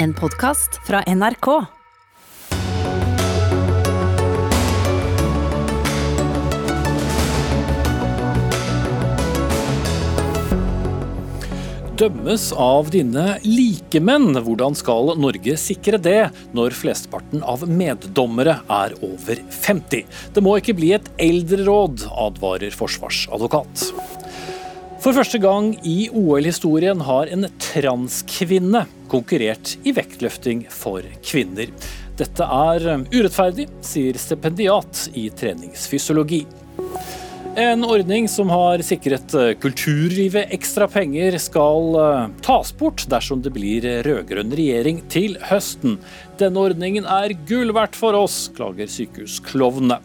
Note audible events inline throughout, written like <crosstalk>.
En podkast fra NRK. Dømmes av dine likemenn. Hvordan skal Norge sikre det når flesteparten av meddommere er over 50? Det må ikke bli et eldreråd, advarer forsvarsadvokat. For første gang i OL-historien har en transkvinne konkurrert i vektløfting for kvinner. Dette er urettferdig, sier stipendiat i treningsfysiologi. En ordning som har sikret kulturlivet ekstra penger, skal eh, tas bort dersom det blir rød-grønn regjering til høsten. Denne ordningen er gull verdt for oss, klager sykehusklovnene.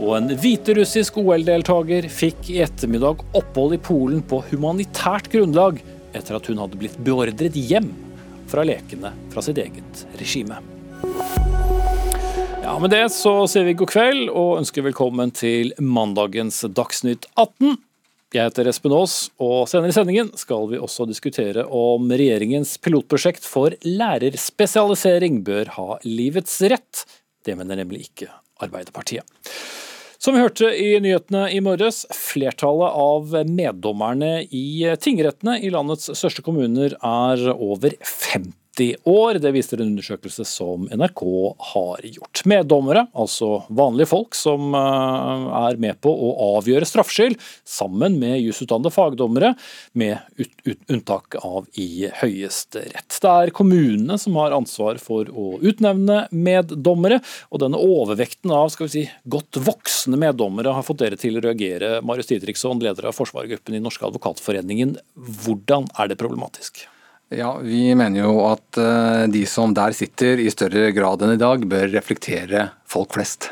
Og en hviterussisk OL-deltaker fikk i ettermiddag opphold i Polen på humanitært grunnlag, etter at hun hadde blitt beordret hjem fra lekene fra sitt eget regime. Ja, Med det så sier vi god kveld og ønsker velkommen til mandagens Dagsnytt 18. Jeg heter Espen Aas, og senere i sendingen skal vi også diskutere om regjeringens pilotprosjekt for lærerspesialisering bør ha livets rett. Det mener nemlig ikke Arbeiderpartiet. Som vi hørte i nyhetene i morges, flertallet av meddommerne i tingrettene i landets største kommuner er over 50 år. Det viser en undersøkelse som NRK har gjort. Meddommere, altså vanlige folk som eh, er med på å avgjøre straffskyld, sammen med jusutdannede fagdommere, med unntak av i Høyesterett. Det er kommunene som har ansvar for å utnevne meddommere, og denne overvekten av skal vi si, godt voksne meddommere har fått dere til å reagere. Marius Didriksson, leder av forsvarergruppen i Norske advokatforeningen. Hvordan er det problematisk? Ja, Vi mener jo at eh, de som der sitter i større grad enn i dag, bør reflektere folk flest.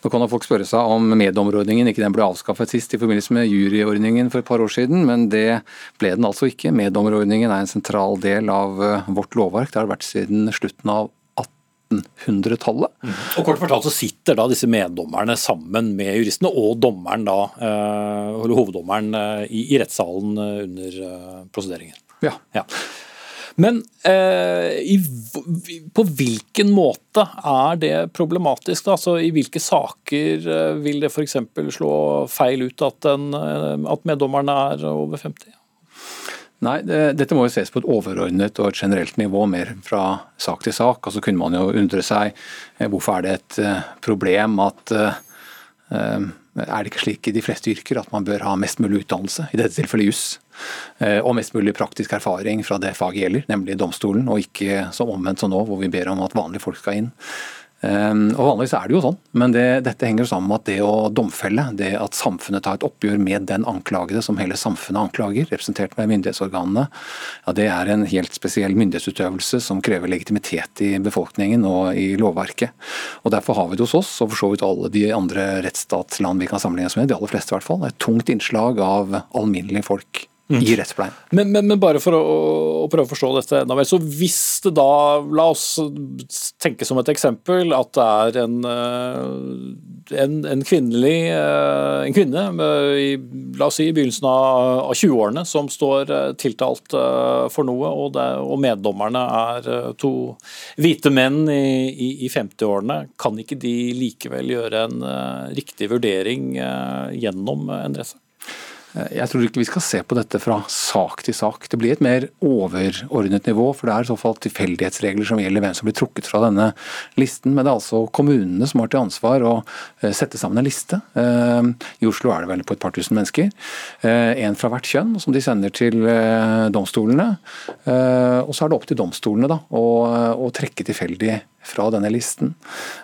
Nå kan folk spørre seg om meddommerordningen ikke den ble avskaffet sist i forbindelse med juryordningen for et par år siden, men det ble den altså ikke. Meddommerordningen er en sentral del av eh, vårt lovverk. Det har vært siden slutten av 1800-tallet. Mm. Og kort fortalt så sitter da disse meddommerne sammen med juristene og dommeren da, eh, eller hoveddommeren i, i rettssalen under prosederingen. Ja. ja. Men eh, i, på hvilken måte er det problematisk? Da? Altså, I hvilke saker eh, vil det f.eks. slå feil ut at, den, eh, at meddommerne er over 50? Nei, det, Dette må jo ses på et overordnet og et generelt nivå, mer fra sak til sak. Altså så kunne man jo undre seg eh, hvorfor er det et problem at er det ikke slik i de fleste yrker at man bør ha mest mulig utdannelse, i dette tilfellet juss, og mest mulig praktisk erfaring fra det faget gjelder, nemlig domstolen, og ikke som omvendt som nå, hvor vi ber om at vanlige folk skal inn. Ehm, og Vanligvis er det jo sånn, men det, dette henger sammen med at det å domfelle, det at samfunnet tar et oppgjør med den anklagede som hele samfunnet anklager, representert med myndighetsorganene, ja, det er en helt spesiell myndighetsutøvelse som krever legitimitet i befolkningen og i lovverket. Og Derfor har vi det hos oss, og for så vidt alle de andre rettsstatsland vi kan sammenligne oss med, de aller fleste i hvert fall, et tungt innslag av alminnelige folk mm. i rettspleien. Men, men, men, bare for å, å, prøve å forstå dette enda mer. Så hvis det da, la oss tenke som et eksempel, at det er en, eh, en, en kvinnelig eh, en kvinne i, la oss si i begynnelsen av, av 20-årene som står eh, tiltalt for noe, og, det, og meddommerne er to hvite menn i, i, i 50-årene, kan ikke de likevel gjøre en riktig vurdering gjennom en rettssak? Eh, jeg tror ikke vi skal se på dette fra sak til sak. Det blir et mer overordnet nivå, for det er i så fall tilfeldighetsregler som gjelder hvem som blir trukket fra denne listen. Men det er altså kommunene som har til ansvar å eh, sette sammen en liste. Eh, I Oslo er det vel på et par tusen mennesker. En fra hvert kjønn som de sender til domstolene. Og så er det opp til domstolene da, å, trekke tilfeldig fra denne listen.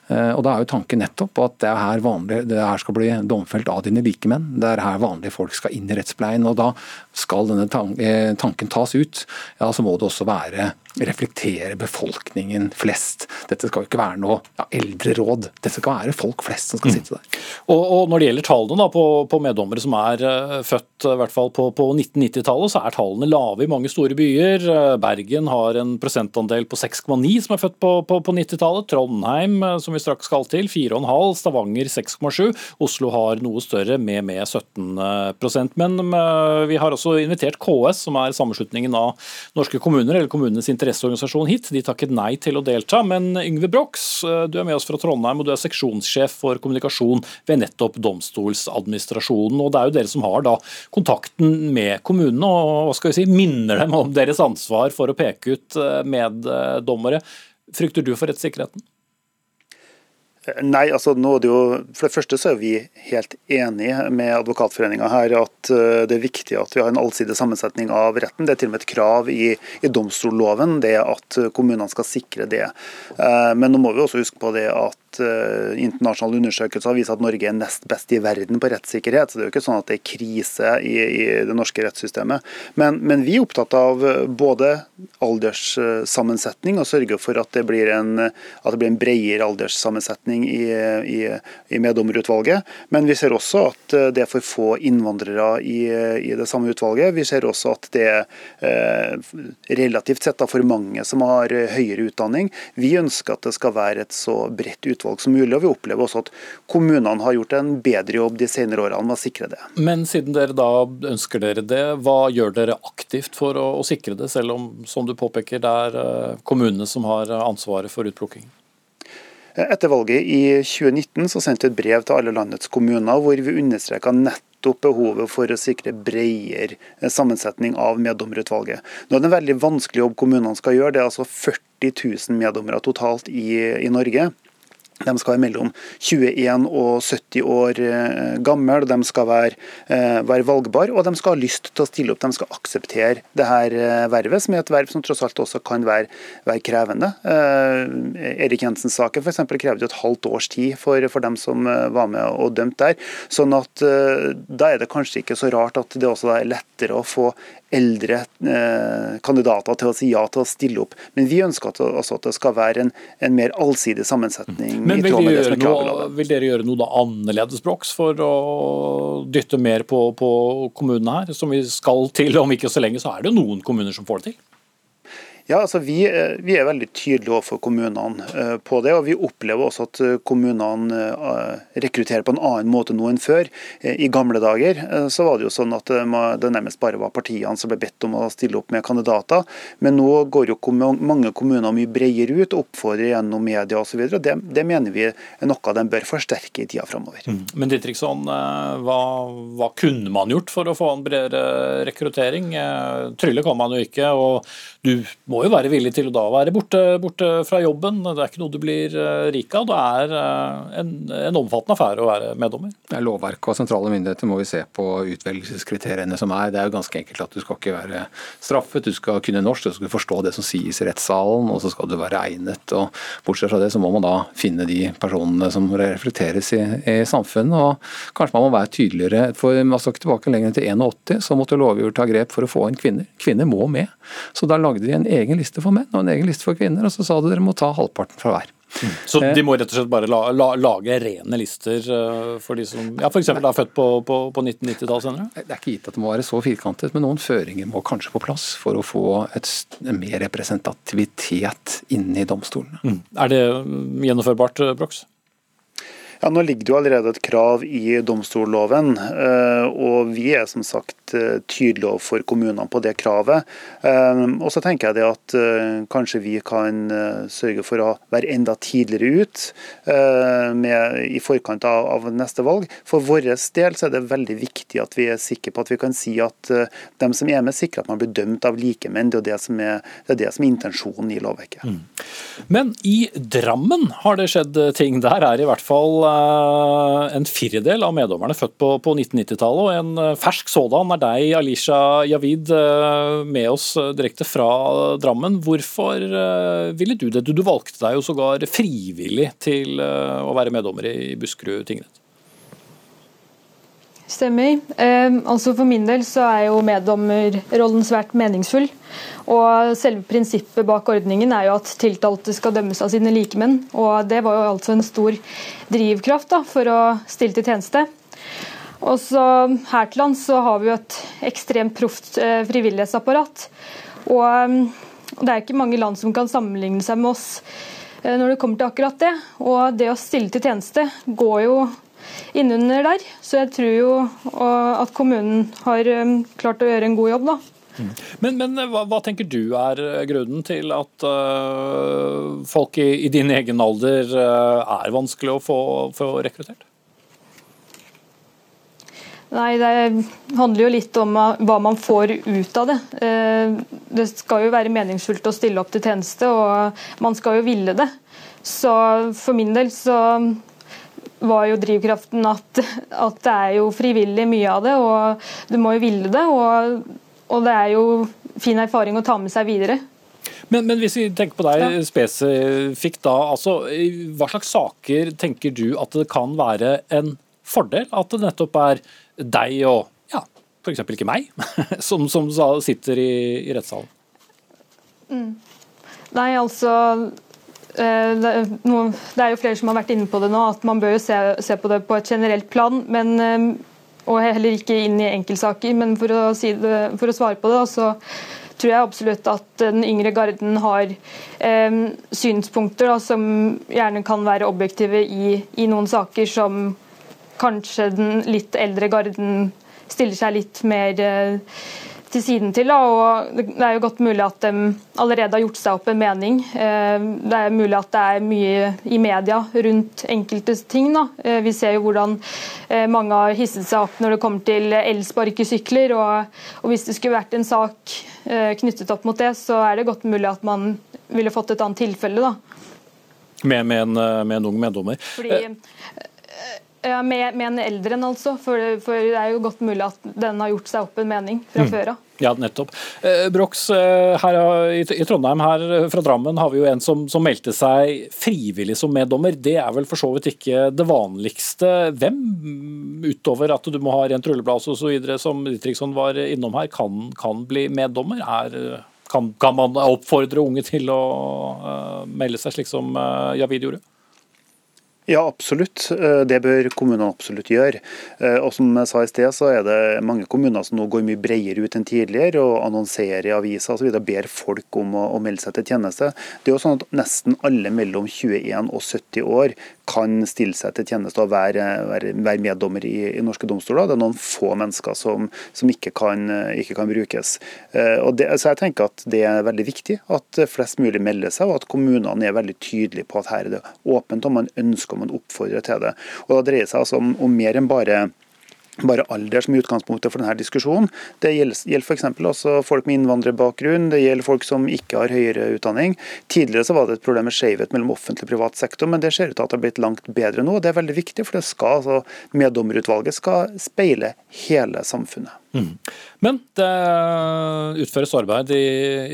Og Da er jo tanken nettopp at det er her, vanlig, det her skal bli domfelt av dine likemenn. Det er her vanlige folk skal inn i rettspleien. og Da skal denne eh, tanken tas ut, ja, så må det også være reflektere befolkningen flest. Dette skal jo ikke være noe ja, eldreråd, dette skal være folk flest som skal mm. sitte der. Og, og, Når det gjelder tallene da, på, på meddommere som er uh, født i hvert fall på, på 1990-tallet, så er tallene lave i mange store byer. Uh, Bergen har en prosentandel på 6,9 som er født på, på, på 90-tallet. Trondheim, som vi straks skal til, 4,5. Stavanger 6,7. Oslo har noe større med, med 17% Men vi har også invitert KS, som er sammenslutningen av norske kommuner, eller kommunenes interesser interesseorganisasjon hit. De takket nei til å delta. Men Yngve Brox, du er med oss fra Trondheim, og du er seksjonssjef for kommunikasjon ved nettopp Domstoladministrasjonen. Og det er jo dere som har da kontakten med kommunene og hva skal vi si, minner dem om deres ansvar for å peke ut meddommere. Frykter du for rettssikkerheten? Nei, altså nå er det jo, For det første så er vi helt enige med Advokatforeninga her at eh, det er viktig at vi har en allsidig sammensetning av retten. Det er til og med et krav i, i domstolloven det at kommunene skal sikre det. Eh, men nå må vi også huske på det at uh, internasjonale undersøkelser viser at Norge er nest best i verden på rettssikkerhet. så Det er jo ikke sånn at det er krise i, i det norske rettssystemet. Men, men, vi er opptatt av både alderssammensetning og sørge for at det blir en, at det blir en bredere alderssammensetning i, i, i meddommerutvalget. Men vi ser også at det er for få innvandrere i, det samme utvalget. Vi ser også at det er eh, relativt sett for mange som har høyere utdanning. Vi ønsker at det skal være et så bredt utvalg utvalg som mulig. og Vi opplever også at kommunene har gjort en bedre jobb de senere årene med å sikre det. Men siden dere da ønsker dere det, hva gjør dere aktivt for å, å sikre det, selv om som du påpeker, det er eh, kommunene som har ansvaret for utplukking? Etter valget i 2019 så sendte vi et brev til alle landets kommuner hvor vi understreka nettopp behovet for å sikre bredere sammensetning av meddommerutvalget. Nå er det en veldig vanskelig jobb kommunene skal gjøre. Det er altså 40 000 meddommere totalt i, i Norge. De skal være mellom 21 og 70 år gammel, gamle, de skal være, eh, være valgbare og de skal ha lyst til å stille opp. De skal akseptere det her eh, vervet, som er et verv som tross alt også kan være, være krevende. Erik Jensen-saken f.eks. krevde et halvt års tid for, for, dem som var med og dømte der. sånn at Da er det kanskje ikke så rart at det også er lettere å få eldre eh, kandidater til å si ja til å stille opp. Men vi ønsker at, at det skal være en, en, mer allsidig sammensetning. Men vil, de gjøre noe, vil dere gjøre noe annerledes Brox, for å dytte mer på, på kommunene her, som vi skal til om ikke så lenge? Så er det jo noen kommuner som får det til? Ja, altså vi, eh, vi, er veldig tydelige overfor kommunene eh, på det. og Vi opplever også at eh, kommunene rekrutterer på en annen måte nå enn før. I gamle dager så var det jo sånn at det nærmest bare var partiene som ble bedt om å stille opp med kandidater. Men nå går jo mange kommuner mye bredere ut, oppfordrer gjennom media osv. Det, det mener vi er noe de bør forsterke i tida framover. Mm. Men Dittriksson, hva, hva, kunne man gjort for å få en bredere rekruttering? Trylle kan man jo ikke. og du må jo være villig til å da være borte, borte, fra jobben. Det er ikke noe du blir eh, rik av. Det er eh, en, en omfattende affære å være meddommer. Det er lovverk og sentrale myndigheter må vi se på utvelgelseskriteriene som er. Det er jo ganske enkelt at du skal ikke være straffet, du skal kunne norsk, du skal forstå det som sies i rettssalen, og så skal du være egnet. og Bortsett fra det så må man da finne de personene som reflekteres i, i samfunnet. og Kanskje man må være tydeligere. For man skal ikke tilbake lenger til 81, så måtte lovgiver ta grep for å få inn kvinner. Kvinner må med. Så da lagde de en egen egen liste for menn og en egen liste for kvinner, og så sa de dere må ta halvparten fra hver. Mm. Så de må rett og slett bare la, la, lage rene lister eh, for de som ja, f.eks. er født på, på, på 1990-tallet senere? Det er ikke gitt at det må være så firkantet, men noen føringer må kanskje på plass for å få et, mer representativitet inne i domstolene. Mm. Er det gjennomførbart, Brox? Ja, Nå ligger det jo allerede et krav i domstolloven, eh, og vi er som sagt eh, tydelige overfor kommunene på det kravet. Eh, og så tenker jeg det at kanskje vi kan sørge for å være enda tidligere ut med, i forkant av, av, neste valg. For vår del så er det veldig viktig at vi er sikre på at vi kan si at de som er med, sikrer at man blir dømt av likemenn. Det er det som er, det er, det som er intensjonen i lovverket. Mm. Men i Drammen har det skjedd ting. Der er i hvert fall en firedel av meddommerne født på, på 1990-tallet. Og en eh, fersk sådan er deg, Alisha Javid, eh, med oss direkte fra Drammen. Hvorfor ville du det? Du, du valgte deg jo sågar frivillig til å være meddommer i Buskerud tingrett. Stemmer. Eh, altså For min del så er jo meddommerrollen svært meningsfull. Og Selve prinsippet bak ordningen er jo at tiltalte skal dømmes av sine likemenn. og Det var jo altså en stor drivkraft da, for å stille til tjeneste. Og så Her til lands så har vi jo et ekstremt proft eh, frivillighetsapparat. Og um, Det er ikke mange land som kan sammenligne seg med oss eh, når det kommer til akkurat det. Og det å stille til tjeneste går jo innunder der. Så jeg tror jo at kommunen har um, klart å gjøre en god jobb, da. Mm. Men, men hva, hva, tenker du er grunnen til at uh, folk i, i, din egen alder uh, er vanskelig å få, få rekruttert? Nei, Det handler jo litt om hva man får ut av det. Det skal jo være meningsfullt å stille opp til tjeneste, og man skal jo ville det. Så for min del så var jo drivkraften at, at, det er jo frivillig mye av det, og du må jo ville det. Og, og det er jo fin erfaring å ta med seg videre. Men, men hvis vi tenker på deg ja. spesifikt, da. Altså, hva slags saker tenker du at det kan være en fordel at det nettopp er deg og ja, f.eks. ikke meg, <laughs> som, som sitter i, i rettssalen? Mm. Nei, altså det er jo flere som har vært inne på det nå, at man bør jo se, se på det på et generelt plan. Men, eh, og heller ikke inn i enkeltsaker. Men for å, si det, for å svare på det, så tror jeg absolutt at den yngre garden har eh, synspunkter da, som gjerne kan være objektive i, i, noen saker som kanskje den litt eldre garden stiller seg litt mer eh, til siden til. Da, og Det er jo godt mulig at de allerede har gjort seg opp en mening. Eh, det er mulig at det er mye i media rundt enkelte ting. Da. Eh, vi ser jo hvordan eh, mange har hisset seg opp når det kommer til elsparkesykler. Og, og hvis det skulle vært en sak knyttet opp mot det, så er det godt mulig at man ville fått et annet tilfelle. da. Med, med, en, med en ung meddommer. Fordi ja, med, med, en eldre en, altså. For, for, det er jo godt mulig at den har gjort seg opp en mening fra mm. før av. Ja, nettopp. Eh, Brox, eh, her i, i, Trondheim her eh, fra Drammen har vi jo en som, som, meldte seg frivillig som meddommer. Det er vel for så vidt ikke det vanligste. Hvem, utover at du må ha rent rulleblad osv., som Ditriksson var innom her, kan, kan bli meddommer? Er, kan, kan, man oppfordre unge til å uh, melde seg, slik som uh, Javid gjorde? Ja, absolutt. Eh, det bør kommunene absolutt gjøre. Eh, og som jeg sa i sted, så er det mange kommuner som nå går mye bredere ut enn tidligere og annonserer i aviser osv. ber folk om å, melde seg til tjeneste. Det er jo sånn at Nesten alle mellom 21 og 70 år kan stille seg til tjeneste og være, være, være meddommer i, i, norske domstoler. Det er noen få mennesker som, som ikke, kan, ikke, kan, brukes. Eh, det, så jeg tenker at Det er veldig viktig at flest mulig melder seg, og at kommunene er veldig tydelige på at her er det åpent, og man ønsker og man oppfordrer til det. Og Da dreier det seg altså om, om mer enn bare bare alder som er utgangspunktet for denne diskusjonen. Det gjelder, f.eks. også folk med innvandrerbakgrunn, det gjelder folk som ikke har høyere utdanning. Tidligere så var det et problem med skjevhet mellom offentlig og privat sektor, men det ser ut til at det har blitt langt bedre nå. Det er veldig viktig, for det skal, altså, meddommerutvalget skal speile hele samfunnet. Mm. Men det utføres arbeid i,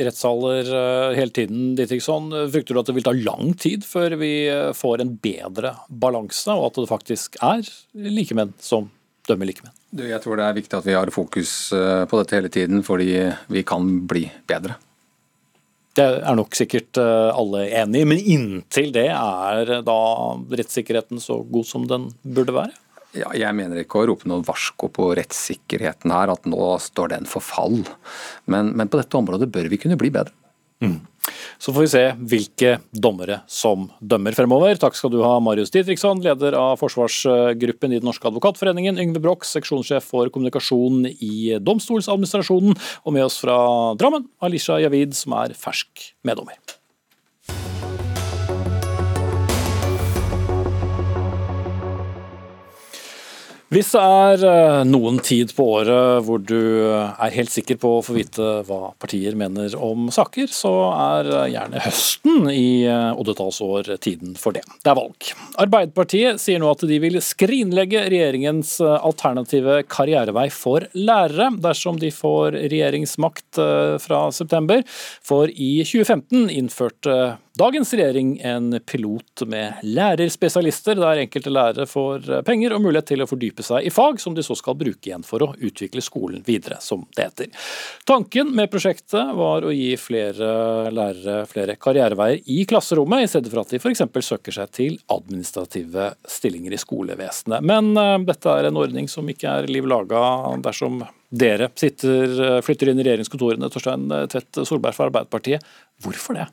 rettssaler uh, hele tiden. Didriksson. Frykter du at det vil ta lang tid før vi uh, får en bedre balanse, og at det faktisk er likemenn som dømme likemenn? Jeg tror det er viktig at vi har fokus eh, på dette hele tiden, fordi vi kan bli bedre. Det er nok sikkert eh, alle enig i, men inntil det er da rettssikkerheten så god som den burde være? Ja, jeg mener ikke å rope noe varsko på rettssikkerheten her, at nå står den for fall. Men, men på dette området bør vi kunne bli bedre. Mm. Så får vi se hvilke dommere som dømmer fremover. Takk skal du ha, Marius Didriksson, leder av forsvarsgruppen i Den norske advokatforeningen, Yngve Broch, seksjonssjef for kommunikasjon i Domstoladministrasjonen, og med oss fra Drammen, Alisha Javid, som er fersk meddommer. Hvis det er eh, noen tid på året hvor du er helt sikker på å få vite hva partier mener om saker, så er eh, gjerne høsten i eh, oddetallsår tiden for det. Det er valg. Arbeiderpartiet sier nå at de vil skrinlegge regjeringens alternative karrierevei for lærere, dersom de får regjeringsmakt fra september. For i 2015 innførte dagens regjering en pilot med lærerspesialister, der enkelte lærere får penger og mulighet til å fordype seg i fag som de så skal bruke igjen for å utvikle skolen videre, som det heter. Tanken med prosjektet var å gi flere lærere flere karriereveier i klasserommet, i stedet for at de f.eks. søker seg til administrative stillinger i skolevesenet. Men uh, dette er en ordning som ikke er liv laga dersom dere sitter, eh, flytter inn i regjeringskontorene, Torstein Tvedt Solberg fra Arbeiderpartiet. Hvorfor det?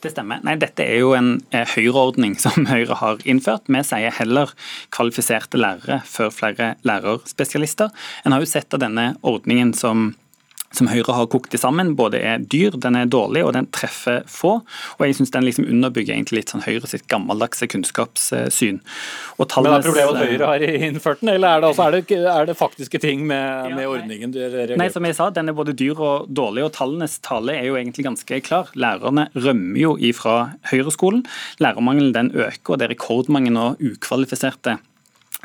Det stemmer. Nei, Dette er jo en eh, Høyre-ordning <laughs> som Høyre har innført. Vi sier heller kvalifiserte lærere før flere lærerspesialister. En har jo sett av denne ordningen som som Høyre har kokt sammen, både er dyr, den er dårlig og den treffer få. Og jeg syns den liksom underbygger egentlig litt sånn Høyre sitt gammeldagse kunnskapssyn. Men er problemet at Høyre har innført den, eller er det, altså, er det, er det faktiske ting med, med ordningen? Nei, som jeg sa, den er både dyr og dårlig, og tallenes tale er jo egentlig ganske klar. Lærerne rømmer jo ifra Høyre-skolen. Lærermangelen den øker, og det er rekordmange nå ukvalifiserte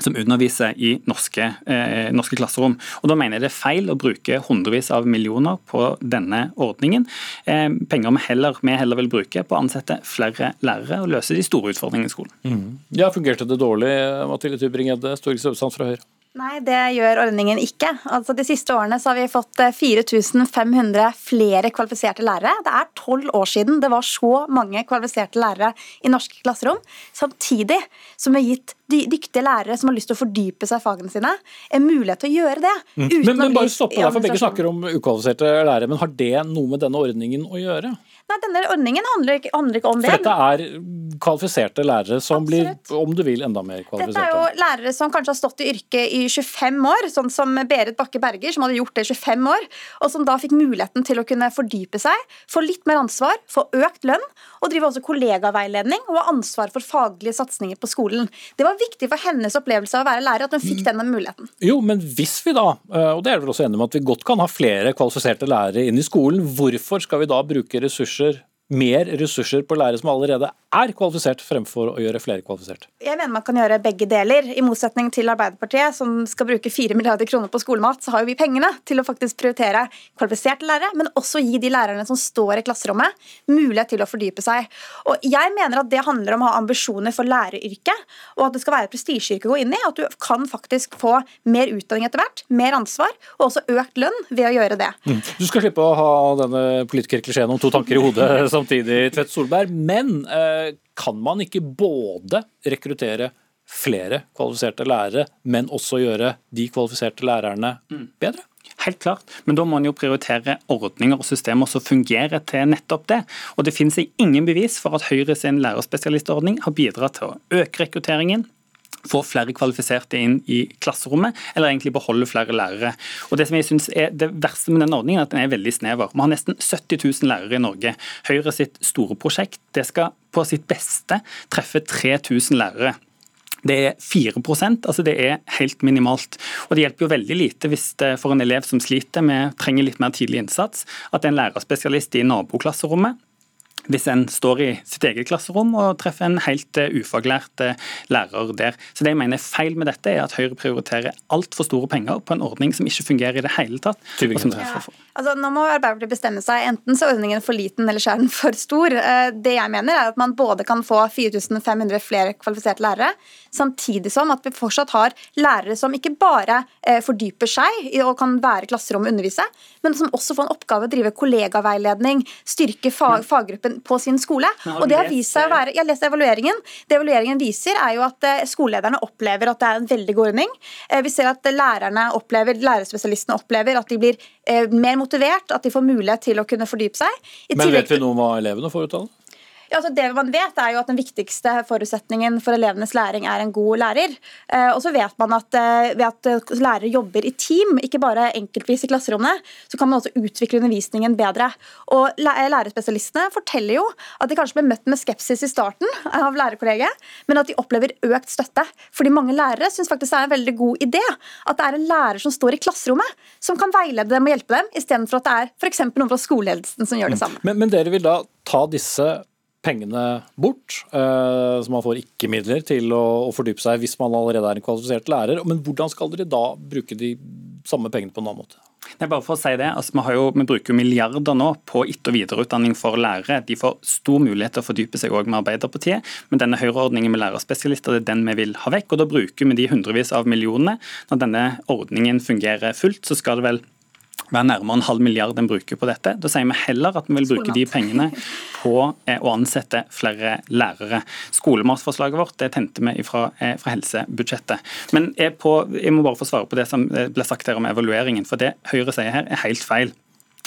som underviser i norske, eh, norske, klasserom. Og Da mener jeg det er feil å bruke hundrevis av millioner på denne ordningen. Eh, penger vi heller, vi heller vil bruke på å ansette flere lærere og løse de store utfordringene i skolen. Mm. Ja, Fungerte det dårlig, Mathilde Tybring-Gjedde, stortingsrepresentant fra Høyre? Nei, det gjør ordningen ikke. Altså, de siste årene har vi fått 4500 eh, flere kvalifiserte lærere. Det er tolv år siden det var så mange kvalifiserte lærere i norske klasserom. Samtidig som vi har gitt dyktige lærere som har lyst til å fordype seg i fagene sine, en mulighet til å gjøre det. Mm. Men, men bare stoppe der, for begge snakker om ukvalifiserte lærere. Men har det noe med denne ordningen å gjøre? Nei, denne ordningen handler ikke, handler ikke om det. For dette er kvalifiserte lærere som Absolutt. blir, om du vil, enda mer kvalifiserte? Dette er jo lærere som kanskje har stått i yrket i 25 år, sånn som Berit Bakke Berger, som hadde gjort det i 25 år, og som da fikk muligheten til å kunne fordype seg, få litt mer ansvar, få økt lønn, og drive også kollegaveiledning og ha ansvar for faglige satsinger på skolen. Det var viktig for hennes opplevelse av å være lærer at hun fikk mm. denne muligheten. Jo, men hvis vi da, eh, og det er vel også enig med at vi godt kan ha flere kvalifiserte lærere inn i skolen, hvorfor skal vi da bruke ressurser ressurser mer ressurser på lærere som allerede er kvalifisert, fremfor å gjøre flere kvalifisert? Jeg mener man kan gjøre begge deler. I motsetning til Arbeiderpartiet, som skal bruke 4 milliarder kroner på skolemat, så har jo vi pengene til å faktisk prioritere kvalifiserte lærere, men også gi de lærerne som står i klasserommet, mulighet til å fordype seg. Og Jeg mener at det handler om å ha ambisjoner for læreryrket, og at det skal være prestisjeyrke å gå inn i. At du kan faktisk få mer utdanning etter hvert, mer ansvar, og også økt lønn ved å gjøre det. Mm. Du skal slippe å ha denne politikerklisjeen om to tanker i hodet <laughs> samtidig, Tvedt Solberg. Men eh, kan man ikke både rekruttere flere kvalifiserte lærere, men også gjøre de kvalifiserte lærerne mm. bedre? Helt klart, men da må man jo prioritere ordninger og systemer som fungerer til nettopp det. Og det finnes ingen bevis for at Høyre sin lærerspesialistordning har bidratt til å øke rekrutteringen, få flere kvalifiserte inn i klasserommet, eller egentlig beholde flere lærere. Og Det som jeg synes er det verste med den ordningen, er at den er veldig snever. Vi har nesten 70 000 lærere i Norge. Høyre sitt store prosjekt det skal på sitt beste treffe 3000 lærere. Det er 4% altså det er helt minimalt. Og Det hjelper jo veldig lite hvis det for en elev som sliter med trenger litt mer tidlig innsats, at en lærerspesialist i naboklasserommet hvis en står i sitt eget klasserom og treffer en helt eh, ufaglært eh, lærer der. Så det jeg mener er feil med dette, er at Høyre prioriterer altfor store penger på en ordning som ikke fungerer i det hele tatt. og som treffer for. Altså, nå må Arbeiderpartiet bestemme seg. Enten så er ordningen for liten, eller så er den for stor. Eh, det jeg mener er at man både kan få 4500 flere kvalifiserte lærere, samtidig som at vi fortsatt har lærere som ikke bare eh, fordyper seg og kan være i klasserommet og undervise, men som også får en oppgave å drive kollegaveiledning, styrke fag, faggruppen på sin skole. Og det har vist seg å være, Jeg har lest evalueringen. Det evalueringen viser, er jo at eh, skolelederne opplever at det er en veldig god ordning. Vi ser at lærerne opplever, lærerspesialistene opplever at de blir mer motivert, at de får mulighet til å kunne fordype seg. Men vet vi noe om hva elevene får ut av det? Altså det man vet er jo at Den viktigste forutsetningen for elevenes læring er en god lærer. Eh, og så vet man at eh, ved at eh, lærere jobber i team, ikke bare enkeltvis i klasserommet, så kan man også utvikle undervisningen bedre. Og Lærerspesialistene forteller jo at de kanskje ble møtt med skepsis i starten av lærerkollegiet, men at de opplever økt støtte. Fordi mange lærere syns faktisk det er en veldig god idé at det er en lærer som står i klasserommet, som kan veilede dem og hjelpe dem, istedenfor at det er f.eks. noen fra skoleledelsen som gjør det mm. samme. Men, men dere vil da ta disse pengene bort. Eh, så man får ikke midler til å, fordype seg hvis man allerede er en kvalifisert lærer. Men hvordan skal dere da bruke de samme pengene på en annen måte? Nei, bare for å si det, altså, vi, jo, vi, bruker milliarder nå på etter- og videreutdanning for lærere. De får stor mulighet til å fordype seg også med Arbeiderpartiet, men denne Høyre-ordningen med lærerspesialister det er den vi vil ha vekk. og Da bruker vi de hundrevis av millionene. Når denne ordningen fungerer fullt, så skal det vel være nærmere en halv milliard en bruker på dette. Da sier vi heller at vi vil bruke de pengene på eh, å ansette flere lærere. Skolematforslaget vårt det tente vi fra, eh, fra helsebudsjettet. Men jeg, på, jeg, må bare få svare på det som ble sagt her om evalueringen. For det Høyre sier her er helt feil.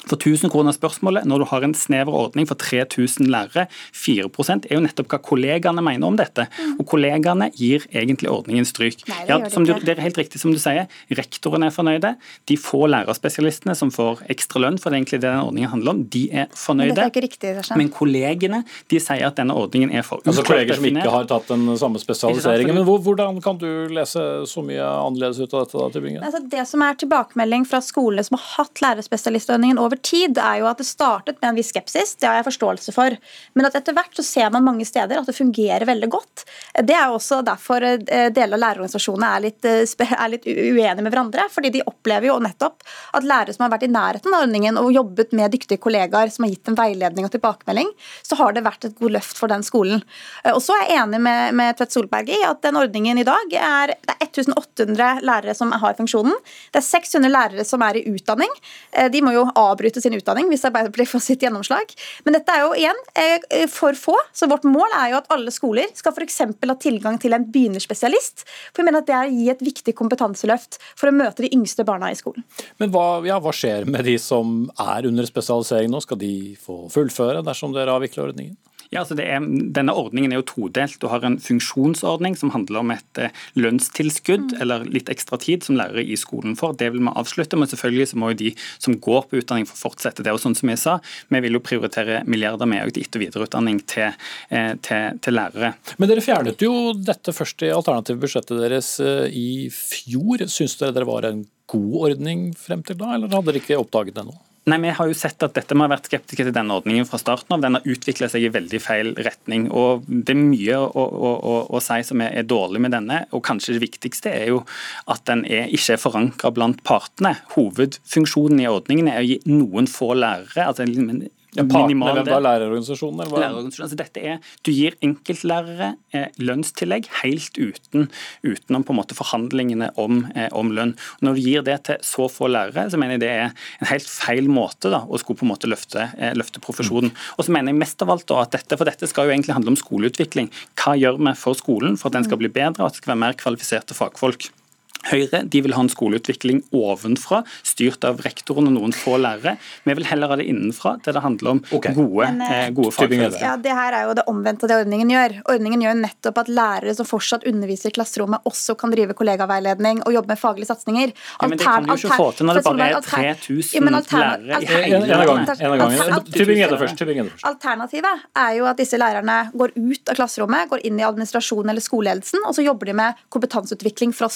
For 1000 kroner spørsmålet, når du har en snever ordning for 3000 lærere, 4% er jo nettopp hva kollegaene mener om dette. Og kollegaene gir egentlig ordningen stryk. Nei, det ja, som du, det er helt riktig som du sier, rektorene er fornøyde. De få lærerspesialistene som får ekstra lønn, for det er egentlig det den ordningen handler om, de er fornøyde. Men, er ikke riktig. Men kollegene de sier at denne ordningen er for Altså kolleger som ikke har tatt den samme spesialiseringen. Men hvordan kan du lese så mye annerledes ut av dette? da, Tybringen? Altså det som er tilbakemelding fra skolene som har hatt lærerspesialistordningen over tid, er jo at det startet med en viss skepsis, det har jeg forståelse for. Men at etter hvert så ser man mange steder at det fungerer veldig godt. Det er jo også derfor eh, deler av lærerorganisasjonene er litt, eh, er litt uenige med hverandre. fordi de opplever jo nettopp at lærere som har vært i nærheten av ordningen og jobbet med dyktige kollegaer som har gitt en veiledning og tilbakemelding, så har det vært et god løft for den skolen. Eh, Og så er jeg enig med, med Tvedt Solberg i at den ordningen i dag er det er 1800 lærere som har funksjonen. Det er 600 lærere som er i utdanning. De må jo avbryte sin utdanning hvis Arbeiderpartiet får sitt gjennomslag. Men dette er jo igjen eh, for få. Så vårt mål er jo at alle skoler skal f.eks. ha tilgang til en begynnerspesialist. For vi mener at det er å gi et viktig kompetanseløft for å møte de yngste barna i skolen. Men hva, ja, hva skjer med de som er under spesialisering nå? Skal de få fullføre dersom dere avvikler ordningen? Ja, altså det er, denne ordningen er jo todelt. Du har en funksjonsordning som handler om et lønnstilskudd lønnstilskudd eller litt ekstra tid som lærere i skolen får. Det vil vi avslutte, men selvfølgelig så må jo de som går på utdanning få fortsette det. Og sånn som jeg sa, Vi vil jo prioritere milliarder med til etter- og videreutdanning til, eh, til, til lærere. Men dere fjernet jo dette først i alternative budsjettet deres eh, i fjor. Syns dere det var en god ordning frem til da, eller hadde dere ikke oppdaget det nå? Nei, Vi har jo sett at dette, vi har vært skeptiske til denne ordningen fra starten av. Den har utviklet seg i veldig feil retning. og Det er mye å, å, å, å si som er, er dårlig med denne. og Kanskje det viktigste er jo at den er, ikke er forankra blant partene. Hovedfunksjonen i ordningen er å gi noen få lærere altså en Ja, partene, hvem da? Lærerorganisasjonen? Eller hva? Lærerorganisasjonen. Altså dette er, du gir enkeltlærere eh, lønnstillegg helt uten, utenom på en måte forhandlingene om, eh, om lønn. Og når du gir det til så få lærere, så mener jeg det er en helt feil måte da, å skulle på en måte løfte, eh, løfte profesjonen. Og så mener jeg mest av alt da, at dette, for dette skal jo egentlig handle om skoleutvikling. Hva gjør vi for skolen for at den skal bli bedre, og at det skal være mer kvalifiserte fagfolk? Høyre de vil ha en skoleutvikling ovenfra, styrt av rektoren og noen få lærere. Vi vil heller ha det innenfra, der det handler om okay. gode, Men, eh, eh, gode fagfellesskap. Ja, Det her er jo det omvendte av det ordningen gjør. Ordningen gjør nettopp at lærere som fortsatt underviser i klasserommet, også kan drive kollegaveiledning og jobbe med faglige satsinger. Ja, men det kan du jo ikke få til når det bare er 3000 Ja, men alterna- lærere i. Tybring-Gjedde først. Alternativet er jo at disse lærerne går ut av klasserommet, går inn i administrasjonen eller skoleledelsen, og så jobber de med kompetanseutvikling fra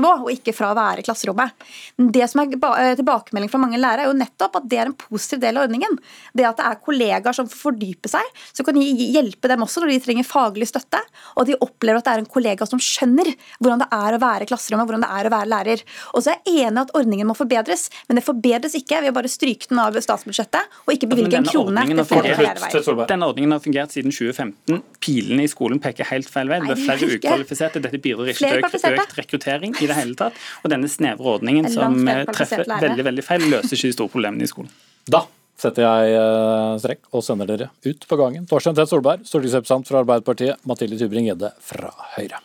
skoleledelsesnivå, og ikke fra å være i klasserommet. Det som er eh, tilbakemelding fra mange lærere, er jo nettopp at det er en positiv del av ordningen. Det at det er kollegaer som får fordype seg, som kan hjelpe dem også når de trenger faglig støtte, og de opplever at det er en kollega som skjønner hvordan det er å være i klasserommet, hvordan det er å være lærer. Og så er jeg enig at ordningen må forbedres, men det forbedres ikke ved å bare stryke den av statsbudsjettet og ikke bevilge en krone ordningen. Denne ordningen har fungert siden 2015. Pilene i skolen peker helt feil vei. Det er flere ukvalifiserte. Dette bidrar ikke til økt rekruttering i det hele tatt. Og denne snevre ordningen som eh, treffer veldig veldig feil, løser ikke de store problemene i skolen. Da setter jeg eh, strekk og sender dere ut på gangen. Torstein Tvedt Solberg, stortingsrepresentant fra Arbeiderpartiet. Mathilde Tybring-Gjedde fra Høyre.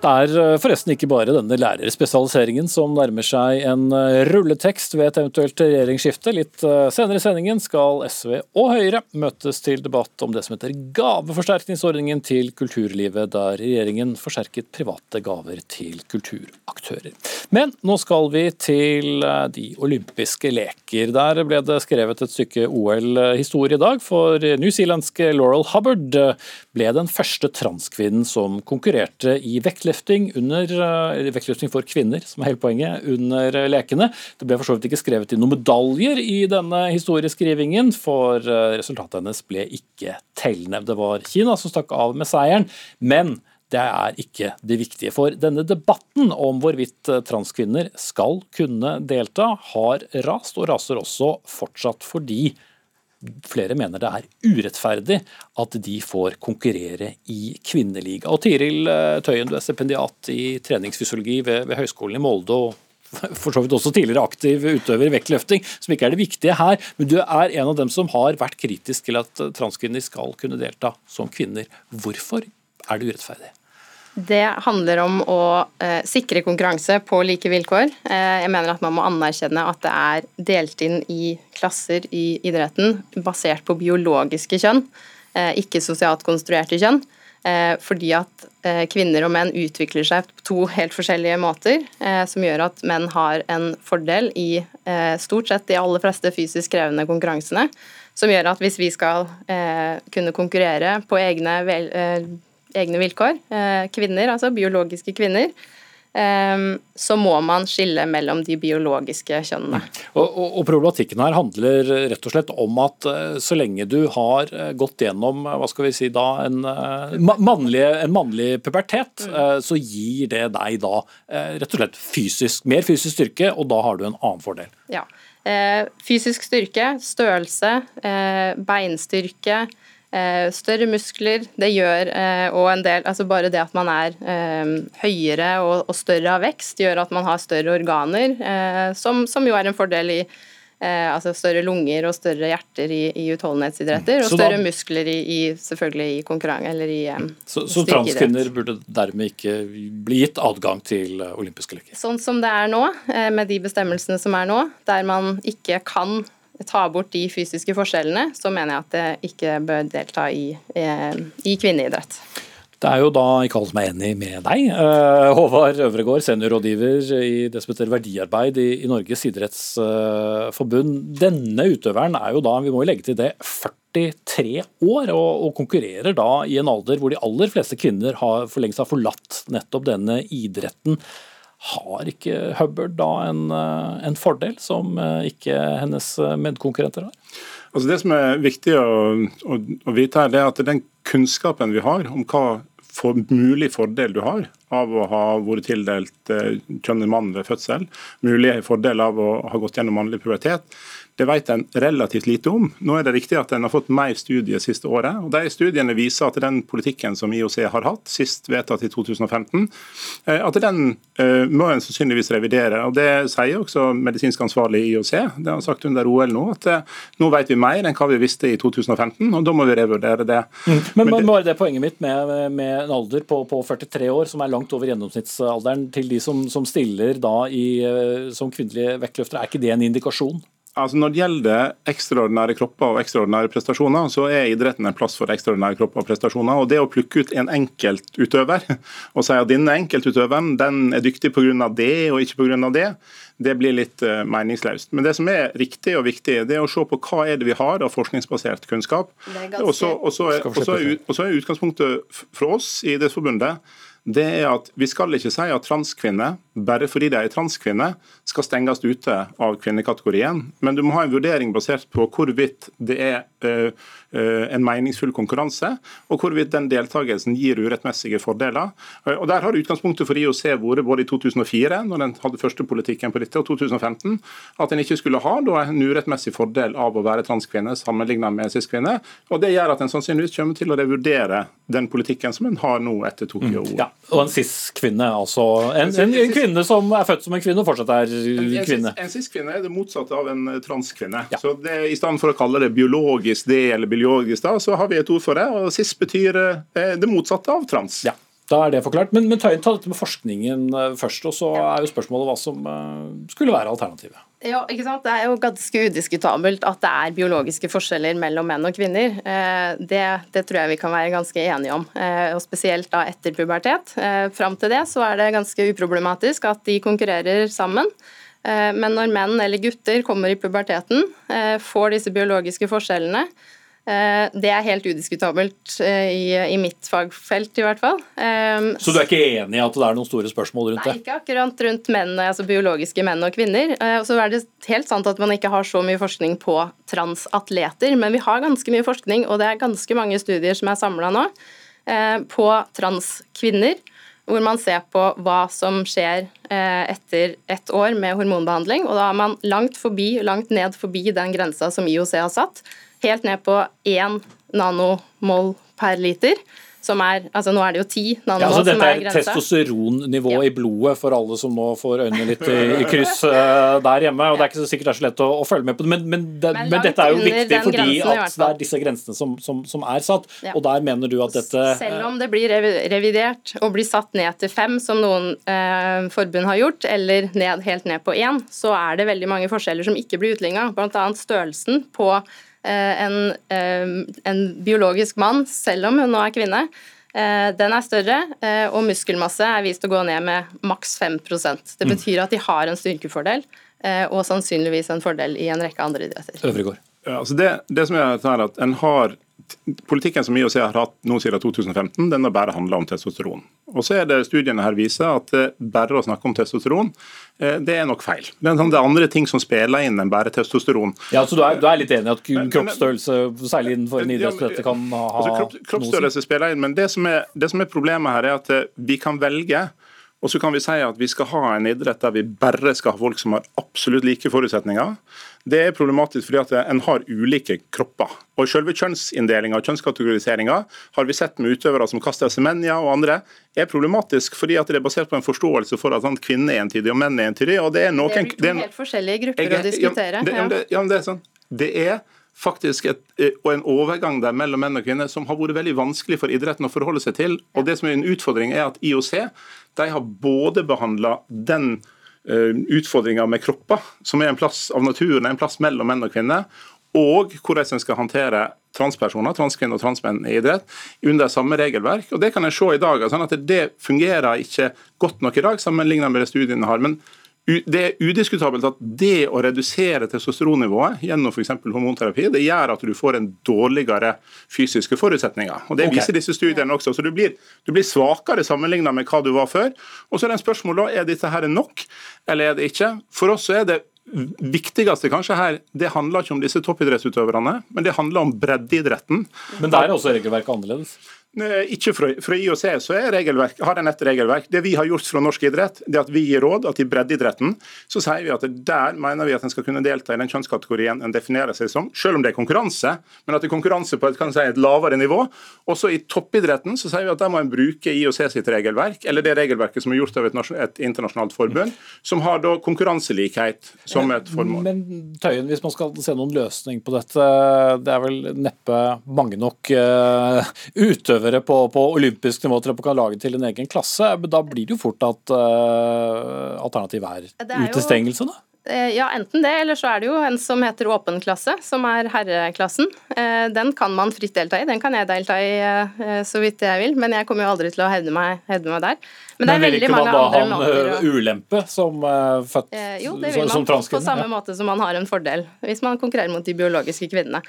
Det er eh, forresten ikke bare denne lærerspesialiseringen som nærmer seg en eh, rulletekst ved et eventuelt regjeringsskifte. Litt eh, senere i sendingen skal SV og Høyre møtes til debatt om det som heter gaveforsterkningsordningen til kulturlivet, der regjeringen forsterket private gaver til kulturaktører. Men nå skal vi til de olympiske leker. Der ble det skrevet et stykke OL-historie i dag, for newzealandske Laurel Hubbard ble den første transkvinnen som konkurrerte i vektløfting under eh, vektløfting for kvinner, som er hele poenget, under lekene. Det ble for så vidt ikke skrevet inn noen medaljer i denne historieskrivingen, for eh, resultatet hennes ble ikke tellende. Det var Kina som stakk av med seieren, men det er ikke det viktige. For denne debatten om hvorvidt eh, transkvinner skal kunne delta, har rast, og raser også fortsatt fordi flere mener det er urettferdig at de får konkurrere i kvinneliga. Og Tiril eh, Tøyen, du er stipendiat i treningsfysiologi ved, ved Høgskolen i Molde. og <laughs> for så vidt også tidligere aktiv utøver i vektløfting, som ikke er det viktige her. Men du er en av dem som har vært kritisk til at transkvinner skal kunne delta som kvinner. Hvorfor er det urettferdig? Det handler om å eh, sikre konkurranse på like vilkår. Eh, jeg mener at man må anerkjenne at det er delt inn i klasser i idretten basert på biologiske kjønn, eh, ikke sosialt konstruerte kjønn. Eh, fordi at eh, kvinner og menn utvikler seg på to helt forskjellige måter, eh, som gjør at menn har en fordel i stort sett de aller fleste fysisk krevende konkurransene. Som gjør at hvis vi skal kunne konkurrere på egne, egne vilkår, kvinner, altså biologiske kvinner, Ehm, så må man skille mellom de biologiske kjønnene. Og, og, og, Problematikken her handler rett og slett om at eh, så lenge du har eh, gått gjennom hva skal vi si da, en, eh, mannlig, en mannlig pubertet, mm. så gir det deg da rett og slett fysisk, mer fysisk styrke, og da har du en annen fordel. Ja. Fysisk styrke, størrelse, beinstyrke, Eh, større muskler, det gjør eh, og en del Altså bare det at man er eh, høyere og, og større av vekst, gjør at man har større organer, som, som jo er en fordel i Eh, altså større lunger og større hjerter i, i utholdenhetsidretter. Og større muskler i, i, selvfølgelig i konkurranse eller i eh, Så, så transkvinner burde dermed ikke bli gitt adgang til olympiske leker? Sånn som det er nå, eh, med de bestemmelsene som er nå, der man ikke kan ta bort de fysiske forskjellene, så mener jeg at det ikke bør delta i, eh, i kvinneidrett. Det er jo da ikke alle som er enig med deg. Eh, Håvard Øvregård, seniorrådgiver i det som heter verdiarbeid i, Norges idrettsforbund. Denne utøveren er jo da, vi må jo legge til det, 43 år og, konkurrerer da i en alder hvor de aller fleste kvinner har for lengst har forlatt nettopp denne idretten. Har ikke Hubbard da en, eh, en fordel som eh, ikke hennes eh, medkonkurrenter har? Altså Det som er viktig å, å, å vite, her, det er at den kunnskapen vi har om hva for mulig fordel du har av å ha vært tildelt kjønnet mann ved fødsel, mulig fordel av å ha gått gjennom mannlig pubertet, det vet en relativt lite om. Nå er det riktig at en har fått mer studier siste året. og de Studiene viser at den politikken som IOC har hatt, sist vedtatt i 2015, eh, at den uh, må en sannsynligvis revidere. og Det sier også medisinsk ansvarlig i IOC. Det har sagt under OL nå at uh, nå vet vi mer enn hva vi visste i 2015, og da må vi revurdere det. Mm. Men, men bare det poenget mitt med, med en alder på, på, 43 år, som er langt over gjennomsnittsalderen til de som, som stiller da i, som kvinnelige vektløftere, er ikke det en indikasjon? Altså Når det gjelder ekstraordinære kropper og ekstraordinære prestasjoner, så er idretten en plass for ekstraordinære kropper og prestasjoner. og Det å plukke ut en enkeltutøver og si at denne enkeltutøveren den er dyktig pga. det og ikke pga. det, det blir litt uh, meningsløst. Men det som er riktig og viktig, det er å se på hva er det vi har av forskningsbasert kunnskap. Og så er, er utgangspunktet fra oss i Idrettsforbundet det er at vi skal ikke si at transkvinner, bare fordi de er transkvinne, skal stenges ute av kvinnekategorien. Men du må ha en vurdering basert på hvorvidt det er uh, uh, en meningsfull konkurranse, og hvorvidt den deltakelsen gir urettmessige fordeler. Uh, og Der har utgangspunktet for IOC vært både i 2004, når den hadde første politikken på dette, og 2015, at en ikke skulle ha da, en urettmessig fordel av å være transkvinne sammenlignet med cis-kvinne. Og Det gjør at en sannsynligvis kommer til å revurdere den politikken som en har nå etter Tokyo. Mm. Ja, og en cis-kvinne, altså. En, en, en, kvinne som er født som en kvinne og fortsatt er kvinne. En cis-kvinne er det motsatte av en transkvinne. Ja. Så det, I stedet for å kalle det biologisk det eller biologisk da, så har vi et ord for det. og Cis betyr eh, det motsatte av trans. Ja. Da er det forklart. Men, men ta, ta dette med forskningen eh, først. og Så er jo spørsmålet hva som skulle være alternativet. Ja, ikke sant? Det er jo ganske udiskutabelt at det er biologiske forskjeller mellom menn og kvinner. Eh, det, det tror jeg vi kan være ganske enige om. Og Spesielt da etter pubertet. Fram til det så er det ganske uproblematisk at de konkurrerer sammen. Men når menn eller gutter kommer i puberteten, får disse biologiske forskjellene, Eh, det er helt udiskutabelt eh, i, i, mitt fagfelt, i hvert fall. Eh, Så du er ikke enig i at det er noen store spørsmål rundt det? Nei, ikke akkurat rundt menn, altså biologiske menn og kvinner. Og så er det helt sant at man ikke har så mye forskning på transatleter, men vi har ganske mye forskning, og det er ganske mange studier som er samla nå, på transkvinner. Hvor man ser på hva som skjer etter ett år med hormonbehandling. Og da er man langt forbi, langt ned forbi den grensa som IOC har satt helt ned på 1 nanomol per liter. som er altså Nå er det jo ti nanomål ja, altså, som er grensa. Dette er testosteronnivået Ja. i blodet for alle som nå får øynene litt i, i kryss uh, <laughs> der hjemme. og Det er ikke så sikkert det er så lett å, å følge med på det, men, men, det, Men men, dette er jo viktig fordi grensen at det er disse grensene som, som, som er satt. Ja. Og der mener du at dette Selv om det blir revidert og blir satt ned til fem, som noen uh, forbund har gjort, eller ned, helt ned på én, så er det veldig mange forskjeller som ikke blir utligna. Bl.a. størrelsen på en, eh, en biologisk mann, selv om hun nå er kvinne. Eh, Den er større, eh, og muskelmasse er vist å gå ned med maks 5% Det betyr at de har en styrkefordel, eh, og sannsynligvis en fordel i en rekke andre idretter. Ja, altså det, det som er at en har Politikken som IOC har hatt nå siden 2015, den har bare handla om testosteron. Og så er det Studiene her viser at eh, bare å snakke om testosteron, eh, det er nok feil. Det er, sånn, det er andre ting som spiller inn enn bare testosteron. Ja, så du er, du er litt enig i at kroppsstørrelse, særlig innenfor en Ja, idrett, men- dette kan ha Altså, kropp, kroppsstørrelse spiller inn, men det som, er, det som er problemet her, er at eh, vi kan velge. Og så kan vi si at vi skal ha en idrett der vi bare skal ha folk som har absolutt like forutsetninger. Det er problematisk fordi at en har ulike kropper. Og Selve kjønnsinndelinga og kjønnskategoriseringa har vi sett med utøvere som Kaster Semenya og andre, er problematisk fordi at det er basert på en forståelse for at kvinner er entydige og menn er entydige. og Det er noen, Det er to det er- helt forskjellige grupper jeg å er- diskutere. Ja, det, ja, det, ja, det er sånn. Det er faktisk et, eh, og en overgang der mellom menn og kvinner som har vært veldig vanskelig for idretten å forholde seg til. Og det som er en utfordring er at IOC de har både behandla den uh, utfordringa med kropper, som er en plass av naturen, en plass mellom menn og kvinner, og hvordan en skal håndtere transpersoner, transkvinner og transmenn i idrett under samme regelverk. Og Det kan en se i dag. sånn at Det fungerer ikke godt nok i dag, sammenlignet med det studiene har. men det er udiskutabelt at det å redusere testosteronnivået gjennom f.eks. hormonterapi, det gjør at du får en dårligere fysiske forutsetninger. Og Det viser disse studiene også. så Du blir, du blir svakere sammenlignet med hva du var før. Og så er det en spørsmål da, er dette her nok, eller er det ikke? For oss er det viktigste kanskje her, det handler ikke om disse toppidrettsutøverne, men det handler om breddeidretten. Men der er også regelverket annerledes. Nei, Ikke fra, fra IOC så er regelverk, har den et regelverk. Det vi har gjort fra norsk idrett, det at vi gir råd at i breddeidretten så sier vi at der mener vi at en skal kunne delta i den kjønnskategorien en definerer seg som, selv om det er konkurranse, men at det er konkurranse på et, si, et lavere nivå. Også i toppidretten så sier vi at der må en bruke IOC sitt regelverk, eller det regelverket som er gjort av et, et internasjonalt forbund, som har da konkurranselikhet som et formål. Men Tøyen, hvis man skal se noen løsning på dette, det er vel neppe mange nok uh, utøvere på, på olympisk nivå man kan lage til en egen klasse. Da blir det jo fort at uh, alternativet er, er utestengelse, da. Eh, Ja, enten det, eller så er det jo en som heter åpen klasse, som er herreklassen. Eh, Den kan man fritt delta i. Den kan jeg delta i så vidt jeg vil, men jeg kommer jo aldri til å hevde meg, hevde meg der. Men det er vil ikke man da ha en måter ulempe som uh, født transkvinne? Jo, det vil man, på samme måte som man har en fordel hvis man konkurrerer mot de biologiske kvinnene.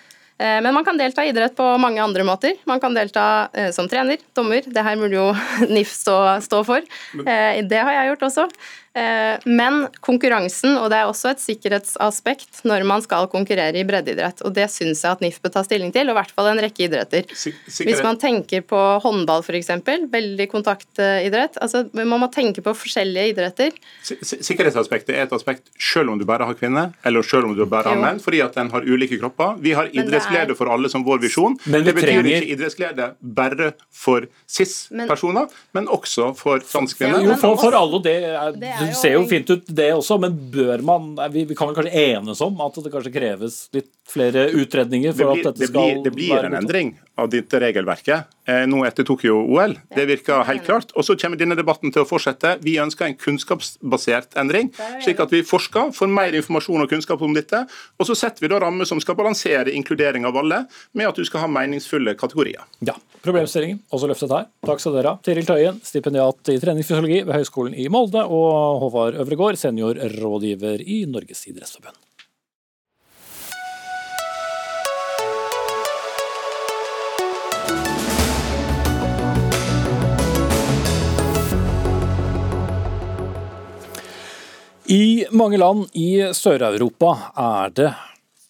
Eh, Men man kan delta i idrett på mange andre måter. Man kan delta eh, som trener, dommer. Det her burde jo <laughs> NIF stå, stå for. Eh, Det har jeg gjort også. Eh, Men konkurransen, og det er også et sikkerhetsaspekt når man skal konkurrere i breddeidrett, og det syns jeg at NIF bør ta stilling til, og i hvert fall en rekke idretter. Sikkerhet. Hvis man tenker på håndball f.eks., veldig kontaktidrett. Altså, man må tenke på forskjellige idretter. Si- si- Sikkerhetsaspektet er et aspekt selv om du bare har kvinner, eller selv om du bare har menn, fordi at den har ulike kropper. Vi har idrettsglede er- for alle som vår visjon. Men det betyr trenger- ikke idrettsglede bare for cis-personer, men også for transkvinner. Ja, Jo, for, for alle, det, er, Det er det ser jo fint ut det også, men bør man vi, vi kan vel kanskje enes om at det kanskje kreves litt flere utredninger for blir, at dette det, skal blir, det blir være en endring av dette regelverket eh, nå etter Tokyo-OL. Det virker helt klart. Og så kommer denne debatten til å fortsette. Vi ønsker en kunnskapsbasert endring, slik at vi forsker, får mer informasjon og kunnskap om dette. Og så setter vi da rammer som skal balansere inkludering av alle, med at du skal ha meningsfulle kategorier. Ja, problemstillingen også løftet her. Takk skal dere ha. Tiril Tøyen, stipendiat i treningsfysiologi ved Høgskolen i Molde, og Håvard Øvregård, seniorrådgiver i Norges idrettsforbund. I mange land i Sør-Europa er det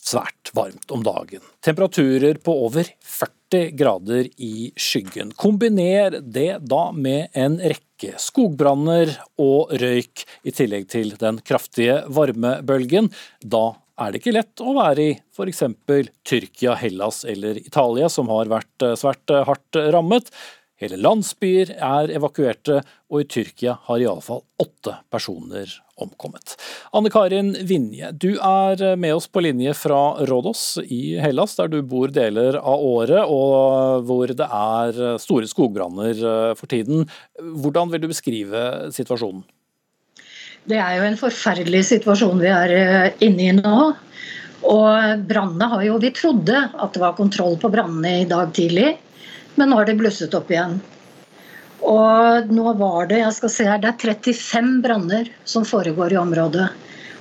svært varmt om dagen. Temperaturer på over 40 grader i skyggen. Kombiner det da med en rekke skogbranner og røyk, i tillegg til den kraftige varmebølgen. Da er det ikke lett å være i f.eks. Tyrkia, Hellas eller Italia, som har vært svært hardt rammet. Hele landsbyer er evakuerte, og i Tyrkia har iallfall åtte personer omkommet. Anne Karin Vinje, du er med oss på linje fra Rådås i Hellas, der du bor deler av året, og hvor det er store skogbranner for tiden. Hvordan vil du beskrive situasjonen? Det er jo en forferdelig situasjon vi er eh, inne i nå. Og brannene har jo Vi trodde at det var kontroll på brannene i dag tidlig, men nå har det blusset opp igjen. Og nå var det jeg skal se her, det er 35 branner som foregår i området.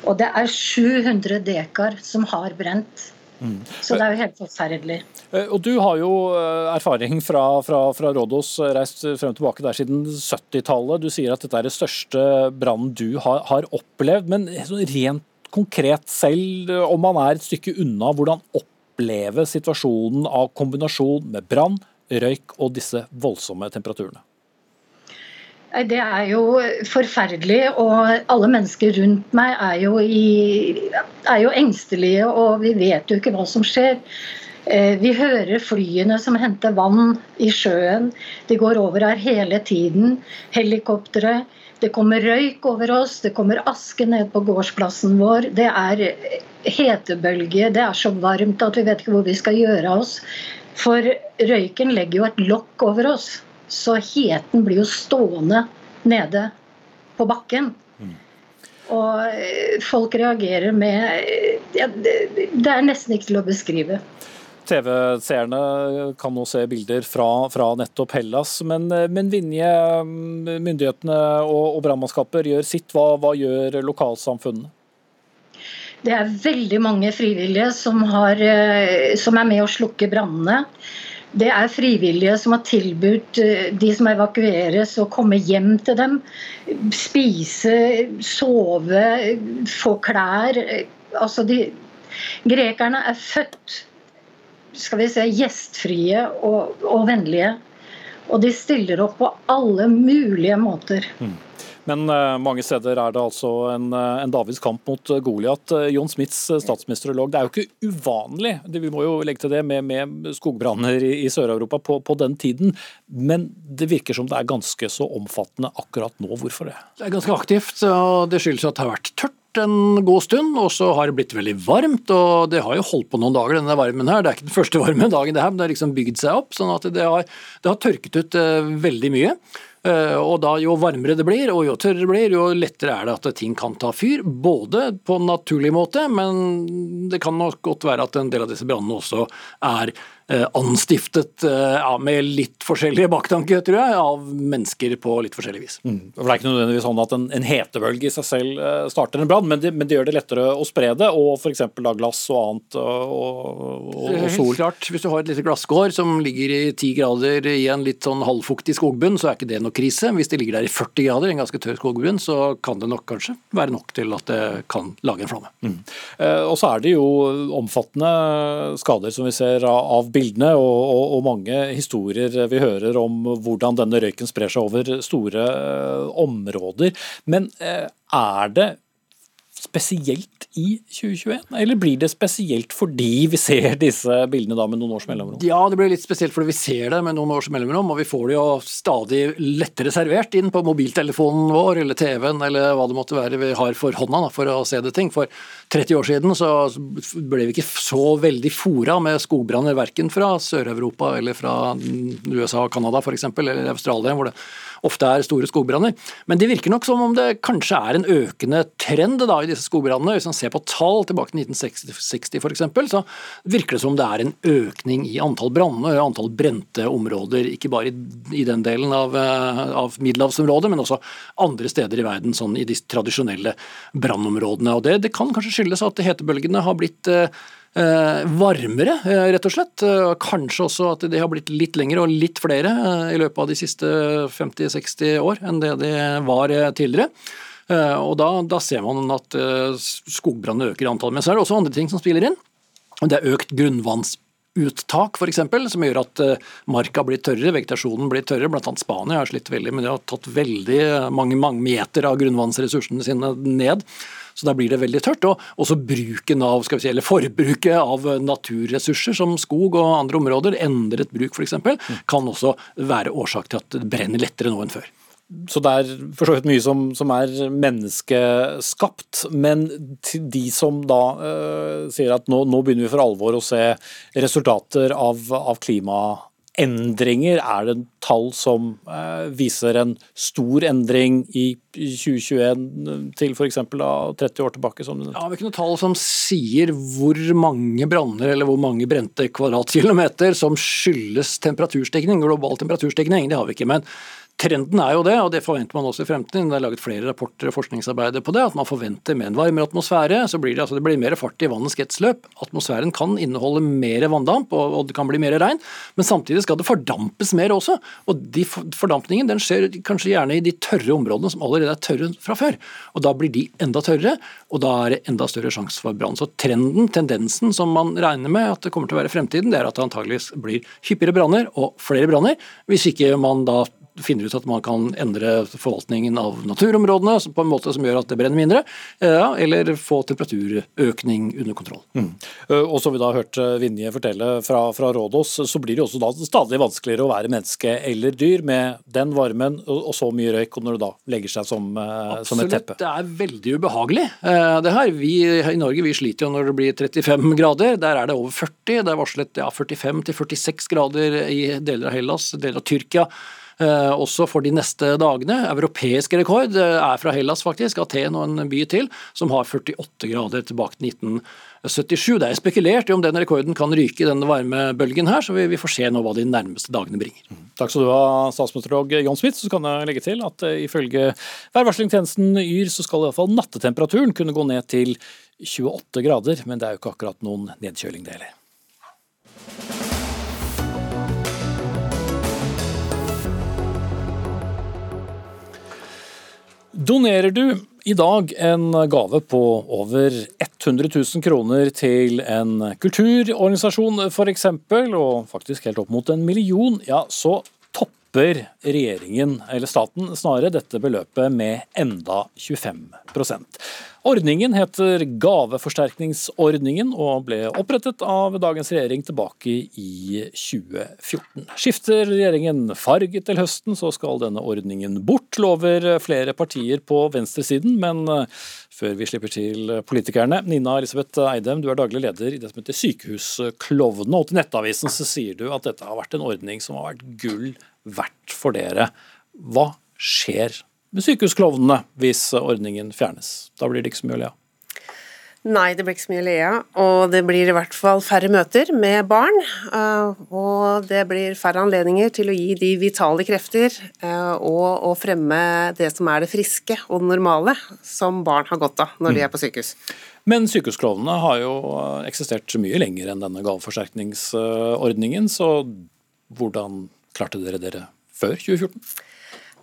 Og det er 700 dekar som har brent. Mm. Så det er jo helt forferdelig. Eh, og Du har jo eh, erfaring fra, fra, fra Rådås, reist frem og tilbake der siden 70-tallet. Du sier at dette er det største brannen du har, har opplevd. Men rent konkret selv, om man er et stykke unna, hvordan oppleve situasjonen av kombinasjon med brann, røyk og disse voldsomme temperaturene? Det er jo forferdelig, og alle mennesker rundt meg er jo, i, er jo engstelige, og vi vet jo ikke hva som skjer. Eh, vi hører flyene som henter vann i sjøen. De går over her hele tiden. Helikoptre. Det kommer røyk over oss, det kommer aske ned på gårdsplassen vår. Det er hetebølge, det er så varmt at vi vet ikke hvor vi skal gjøre oss. For røyken legger jo et lokk over oss, så heten blir jo stående nede på bakken. Mm. Og eh, folk reagerer med ja, Det er nesten ikke til å beskrive. TV-seerne kan nå se bilder fra, fra nettopp Hellas. Men, men Vinje, myndighetene og, og brannmannskaper gjør sitt. Hva, hva gjør lokalsamfunnene? Det er veldig mange frivillige som, har, eh, som er med å slukke brannene. Det er frivillige som har tilbudt eh, de som evakueres å komme hjem til dem. Spise, sove, få klær. Altså de, grekerne er født skal vi se, gjestfrie og, og, vennlige. Og de stiller opp på alle mulige måter. Mm. Men uh, mange steder er det altså en, uh, en Davids kamp mot uh, Goliat. John Smiths statsministerolog, det er jo ikke uvanlig, det, vi må jo legge til det, med, med skogbranner i, i Sør-Europa på, på, den tiden. Men det virker som det er ganske så omfattende akkurat nå. Hvorfor det? Det er ganske aktivt, og det skyldes at det har vært tørt en god stund, og så har det blitt veldig varmt. og Det har jo holdt på noen dager, denne varmen her. Det er ikke den første varme dagen, det her, men det har liksom bygd seg opp. sånn at det har, det har tørket ut veldig mye. Uh, og da Jo varmere det blir og jo tørrere det blir, jo lettere er det at ting kan ta fyr. Både på en naturlig måte, men det kan nok godt være at en del av disse brannene også er Eh, anstiftet eh, ja, med litt forskjellige baktanker, tror jeg, av mennesker på litt forskjellig vis. Mm. Det er ikke nødvendigvis sånn at en, en hetebølge i seg selv eh, starter en brann, men, men, det gjør det lettere å spre det, og f.eks. glass og annet og, og, og sol. Helt klart, Hvis du har et lite glasskår som ligger i ti grader i en litt sånn halvfuktig skogbunn, så er ikke det noe krise. Hvis det ligger der i 40 grader, en ganske tørr skogbunn, så kan det nok kanskje være nok til at det kan lage en flamme. Mm. Eh, og så er det jo omfattende skader som vi ser av bilder bildene og, og, og, mange historier vi hører om hvordan denne røyken sprer seg over store eh, områder. Men eh, er det spesielt i 2021, eller blir det spesielt fordi vi ser disse bildene da med noen års mellomrom? Ja, det blir litt spesielt fordi vi ser det med noen års mellomrom, og vi får det jo stadig lettere servert inn på mobiltelefonen vår eller TV-en eller hva det måtte være vi har for hånda da, for å se det ting. For 30 år siden så ble vi ikke så veldig fora med skogbranner, verken fra Sør-Europa eller fra USA og Canada f.eks., eller Australia, hvor det ofte er store skogbranner. Men det virker nok som om det kanskje er en økende trend da, i disse skogbrannene. Hvis man ser på tall tilbake til 1960 f.eks., så virker det som det er en økning i antall branner og antall brente områder. Ikke bare i, den delen av, eh, av middelhavsområdet, men også andre steder i verden, sånn i de tradisjonelle brannområdene. Og det, det kan kanskje skyldes at hetebølgene har blitt Eh, varmere, eh, rett og slett. Eh, kanskje også at de har blitt litt lengre og litt flere i løpet av de siste 50-60 år enn det de var tidligere. Og da, da ser man at skogbrannene øker i antall. Men så er det også andre ting som spiller inn. Det er økt grunnvannsuttak f.eks., som gjør at marka blir tørrere, vegetasjonen blir tørrere. Blant annet Spania har slitt veldig, men de har tatt veldig mange, mange meter av grunnvannsressursene sine ned. Så da blir det veldig tørt. Og også bruken av, skal vi si, eller forbruket av naturressurser som skog og andre områder, endret bruk f.eks., kan også være årsak til at det brenner lettere nå enn før. Så det er for så vidt mye som, som, er menneskeskapt. Men til de som da uh, sier at nå, nå, begynner vi for alvor å se resultater av, av klimaendringer, er det tall som uh, viser en stor endring i 2021 til f.eks. 30 år tilbake? Som ja, Vi har ikke noe tall som sier hvor mange branner eller hvor mange brente kvadratkilometer som skyldes temperaturstigning, global temperaturstigning. Det har vi ikke. men Trenden er jo det, og det forventer man også i fremtiden. Det er laget flere rapporter og forskningsarbeider på det, at man forventer med en varmere atmosfære, så blir det, altså det blir mer fart i vannets kretsløp. Atmosfæren kan inneholde mer vanndamp, og, og det kan bli mer regn, men samtidig skal det fordampes mer også. Og de fordampningen den skjer kanskje gjerne i de tørre områdene som allerede er tørre fra før. Og da blir de enda tørrere, og da er det enda større sjanse for brann. Så trenden, tendensen som man regner med at det kommer til å være fremtiden, det er at det antageligvis blir hyppigere branner og flere branner, hvis ikke man da finner ut at man kan endre forvaltningen av naturområdene på en måte som gjør at det brenner mindre, eller få temperaturøkning under kontroll. Mm. Og som vi da hørte Vinje fortelle fra, fra, Rådås, så blir det også da stadig vanskeligere å være menneske eller dyr med den varmen og, så mye røyk, og når det da legger seg som, som et teppe. Det er veldig ubehagelig det her. Vi i Norge vi sliter jo når det blir 35 grader. Der er det over 40. Det er varslet ja, 45 46 grader i deler av Hellas, deler av Tyrkia. Eh, også for de neste dagene. Europeisk rekord eh, er fra Hellas, faktisk. Aten og en by til, som har 48 grader tilbake til 1977. Det er spekulert i om den rekorden kan ryke i denne varmebølgen her, så vi, får se nå hva de nærmeste dagene bringer. Mm. Takk skal du ha, statsmeteorolog John Smith. Så kan jeg legge til at eh, ifølge værvarslingstjenesten Yr så skal iallfall nattetemperaturen kunne gå ned til 28 grader, men det er jo ikke akkurat noen nedkjøling det heller. Donerer du i dag en gave på over 100 000 kroner til en kulturorganisasjon f.eks., og faktisk helt opp mot en million, ja, så topper regjeringen, eller staten snarere, dette beløpet med enda 25% Ordningen heter Gaveforsterkningsordningen og ble opprettet av dagens regjering tilbake i 2014. Skifter regjeringen farge til høsten, så skal denne ordningen bort, lover flere partier på venstresiden. Men eh, før vi slipper til politikerne, Nina Elisabeth Eidem, du er daglig leder i det som heter Sykehusklovnene. Og til Nettavisen så sier du at dette har vært en ordning som har vært gull verdt for dere. Hva skjer med sykehusklovnene hvis ordningen fjernes. Da blir det ikke så mye å le av. Nei, det blir ikke så mye å le av. Og det blir i hvert fall færre møter med barn. Eh, og det blir færre anledninger til å gi de vitale krefter eh, og å fremme det som er det friske og det normale som barn har godt av når de er på sykehus. Men sykehusklovnene har jo eksistert mye lenger enn denne gaveforsterkningsordningen, så hvordan klarte dere dere før 2014?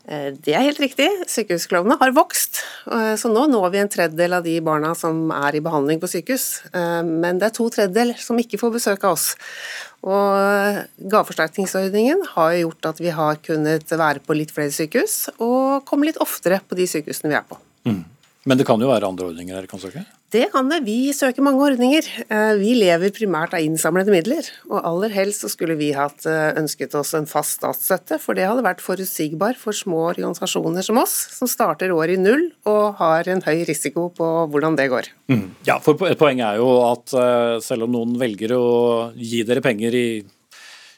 Eh, det er helt riktig. Sykehusklovnene har vokst. Eh, så nå når vi en tredjedel av de barna som er i behandling på sykehus. Eh, men det er to tredjedeler som ikke får besøk av oss. Og Gaveforsterkningsordningen har gjort at vi har kunnet være på litt flere sykehus, og komme litt oftere på de sykehusene vi er på. Mm. Men det kan jo være andre ordninger dere kan søke? Det kan det. Vi søker mange ordninger. Eh, vi lever primært av innsamlede midler. Og aller helst så skulle vi hatt eh, ønsket oss en fast statsstøtte, for det hadde vært forutsigbar for små organisasjoner som oss, som starter året i null og har en høy risiko på hvordan det går. Mm. Ja, for Et poeng er jo at eh, selv om noen velger å gi dere penger i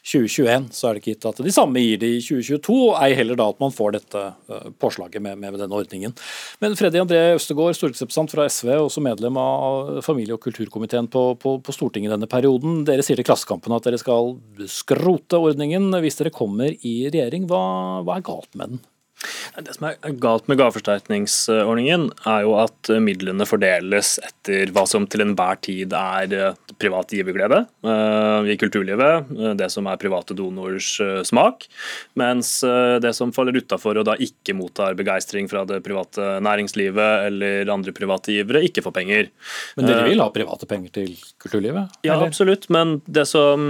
2021, så er det ikke gitt at de samme gir det i 2022, og ei heller da at man får dette eh, påslaget med, med denne ordningen. Men Freddy André Østegård, stortingsrepresentant fra SV, også medlem av familie- og kulturkomiteen på, på, på Stortinget denne perioden. Dere sier til Klassekampen at dere skal skrote ordningen hvis dere kommer i regjering. Hva, hva er galt med den? Det som er galt med gaveforsterkningsordningen, er jo at midlene fordeles etter hva som til enhver tid er eh, privat giverglede eh, i kulturlivet, eh, det som er private donors smak, mens det som faller utafor og da ikke mottar begeistring fra det private næringslivet eller andre private givere, ikke får penger. Men dere vil ha private penger til kulturlivet? Ja, eller? absolutt, men det, som,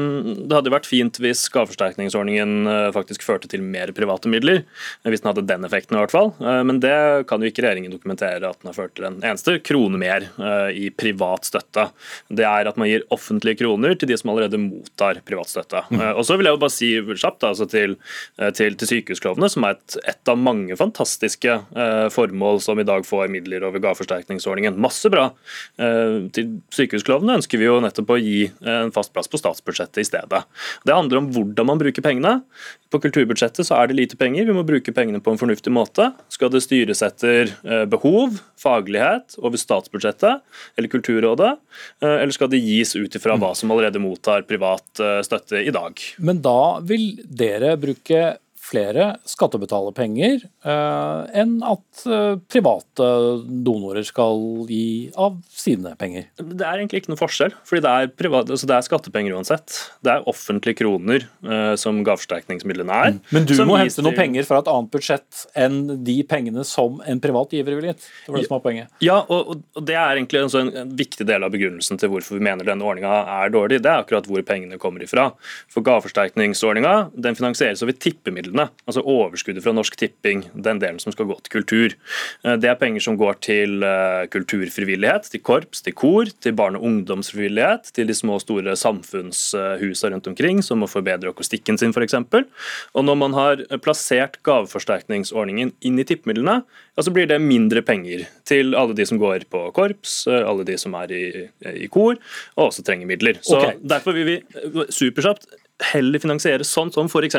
det hadde vært fint hvis gaveforsterkningsordningen faktisk førte til mer private midler. Hvis den hadde hadde den effekten, i hvert fall. Men det kan jo ikke regjeringen dokumentere at den har ført til en eneste krone mer i privat støtte. Det er at man gir offentlige kroner til de som allerede mottar privat støtte. Mm. Og så vil jeg jo bare si kjapt altså til, til, til sykehusklovene, som er et, et, av mange fantastiske formål som i dag får midler over gaveforsterkningsordningen. Masse bra. Til sykehusklovene ønsker vi jo nettopp å gi en fast plass på statsbudsjettet i stedet. Det handler om hvordan man bruker pengene. På kulturbudsjettet så er det lite penger, vi må bruke pengene på en fornuftig måte. Skal det styres etter eh, behov, faglighet over statsbudsjettet eller Kulturrådet, eh, eller skal det gis ut ifra hva som allerede mottar privat eh, støtte i dag? Men da vil dere bruke flere skattebetalerpenger eh, enn at eh, private donorer skal gi av sine penger. Det er egentlig ikke noe forskjell, fordi det er, altså det er skattepenger uansett. Det er offentlige kroner eh, som gaveforsterkningsmidlene er. Mm. Men du må hente noen penger fra et annet budsjett enn de pengene som en privat giver ville gitt. Det var det som var poenget. Ja, og, og det er egentlig en, en viktig del av begrunnelsen til hvorfor vi mener denne ordninga er dårlig. Det er akkurat hvor pengene kommer ifra. For gaveforsterkningsordninga den finansieres over tippemidlene, altså overskuddet fra Norsk Tipping, den delen som skal gå til kultur. Uh, det er penger som går til uh, kulturfrivillighet, til korps, til kor, til barne- og ungdomsfrivillighet, til de små og store samfunnshusa rundt omkring, som må forbedre akustikken sin f.eks. Og når man har plassert gaveforsterkningsordningen inn i tippemidlene, ja, så blir det mindre penger til alle de som går på korps, alle de som er i, i kor, og også trenger midler. Så okay. Derfor vil vi superkjapt heller finansiere sånn som f.eks.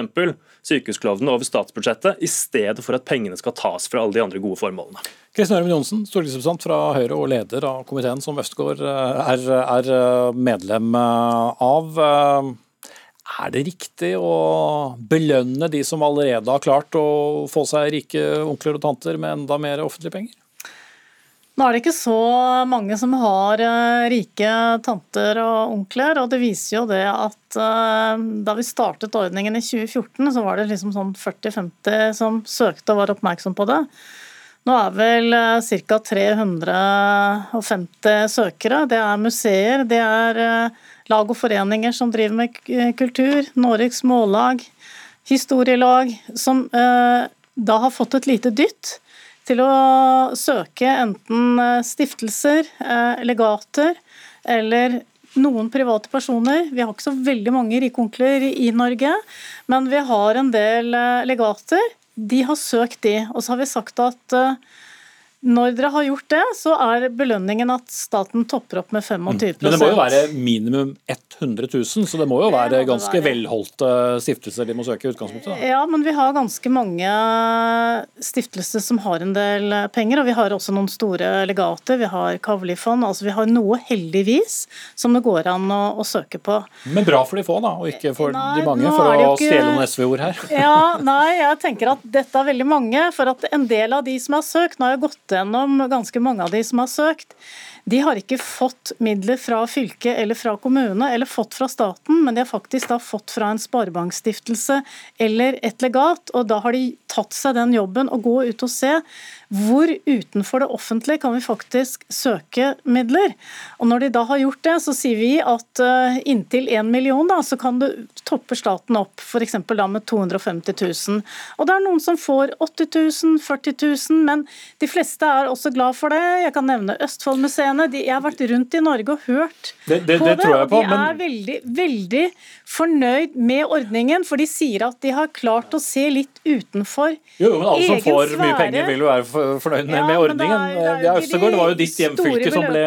sykehusklovnene over statsbudsjettet, i stedet for at pengene skal tas fra alle de andre gode formålene. Kristin Ørmen Johnsen, stortingsrepresentant fra Høyre og leder av komiteen som Østgaard eh, er, er, eh, medlem eh, av. Er det riktig å belønne de som allerede har klart å få seg rike onkler og tanter med enda mer offentlige penger? Nå er det ikke så mange som har uh, rike tanter og onkler, og det viser jo det at uh, da vi startet ordningen i 2014, så var det liksom sånn 40-50 som søkte og var oppmerksom på det. Nå er vel uh, ca. 350 søkere. Det er museer, det er lag og foreninger som driver med kultur, Norges Mållag, historielag, som da har fått et lite dytt til å søke enten eh, stiftelser, eh, legater eller noen private personer. Vi har ikke så veldig mange rike onkler i Norge, men vi har en del eh, legater. De har søkt de, og så har vi sagt at når dere har gjort det, så er belønningen at staten topper opp med 25 mm. Men det må jo være minimum 100 000, så det må jo være ganske velholdte stiftelser de må søke i utgangspunktet? Da. Ja, men vi har ganske mange stiftelser som har en del penger, og vi har også noen store legater. Vi har Kavli-fond, altså vi har noe heldigvis som det går an å, å, søke på. Men bra for de få, da, og ikke for nei, de mange, for å ikke... stjele noen SV-ord her. Ja, <laughs> nei, jeg tenker at dette er veldig mange, for at en del av de som har søkt, nå har jo gått gjennom ganske mange av de som har søkt. De har ikke fått midler fra fylket eller fra kommune eller fått fra staten, men de har faktisk da fått fra en sparebankstiftelse eller et legat. og Da har de tatt seg den jobben å gå ut og se hvor utenfor det offentlige kan vi faktisk søke midler. Og Når de da har gjort det, så sier vi at uh, inntil 1 million da, så kan du toppe staten opp, f.eks. da med 250 000. Og det er noen som får 80 000, 40 000, men de fleste er også glad for det. Jeg kan nevne Østfoldmuseene. De, jeg har vært rundt i Norge og hørt det, det, på det. det og de er veldig, veldig fornøyd med ordningen, for de sier at de har klart å se litt utenfor jo, men alle som får mye penger, vil jo være fornøyd med, ja, med ordningen. Det, er, er Østegård, det var jo ditt hjemfylke som ble,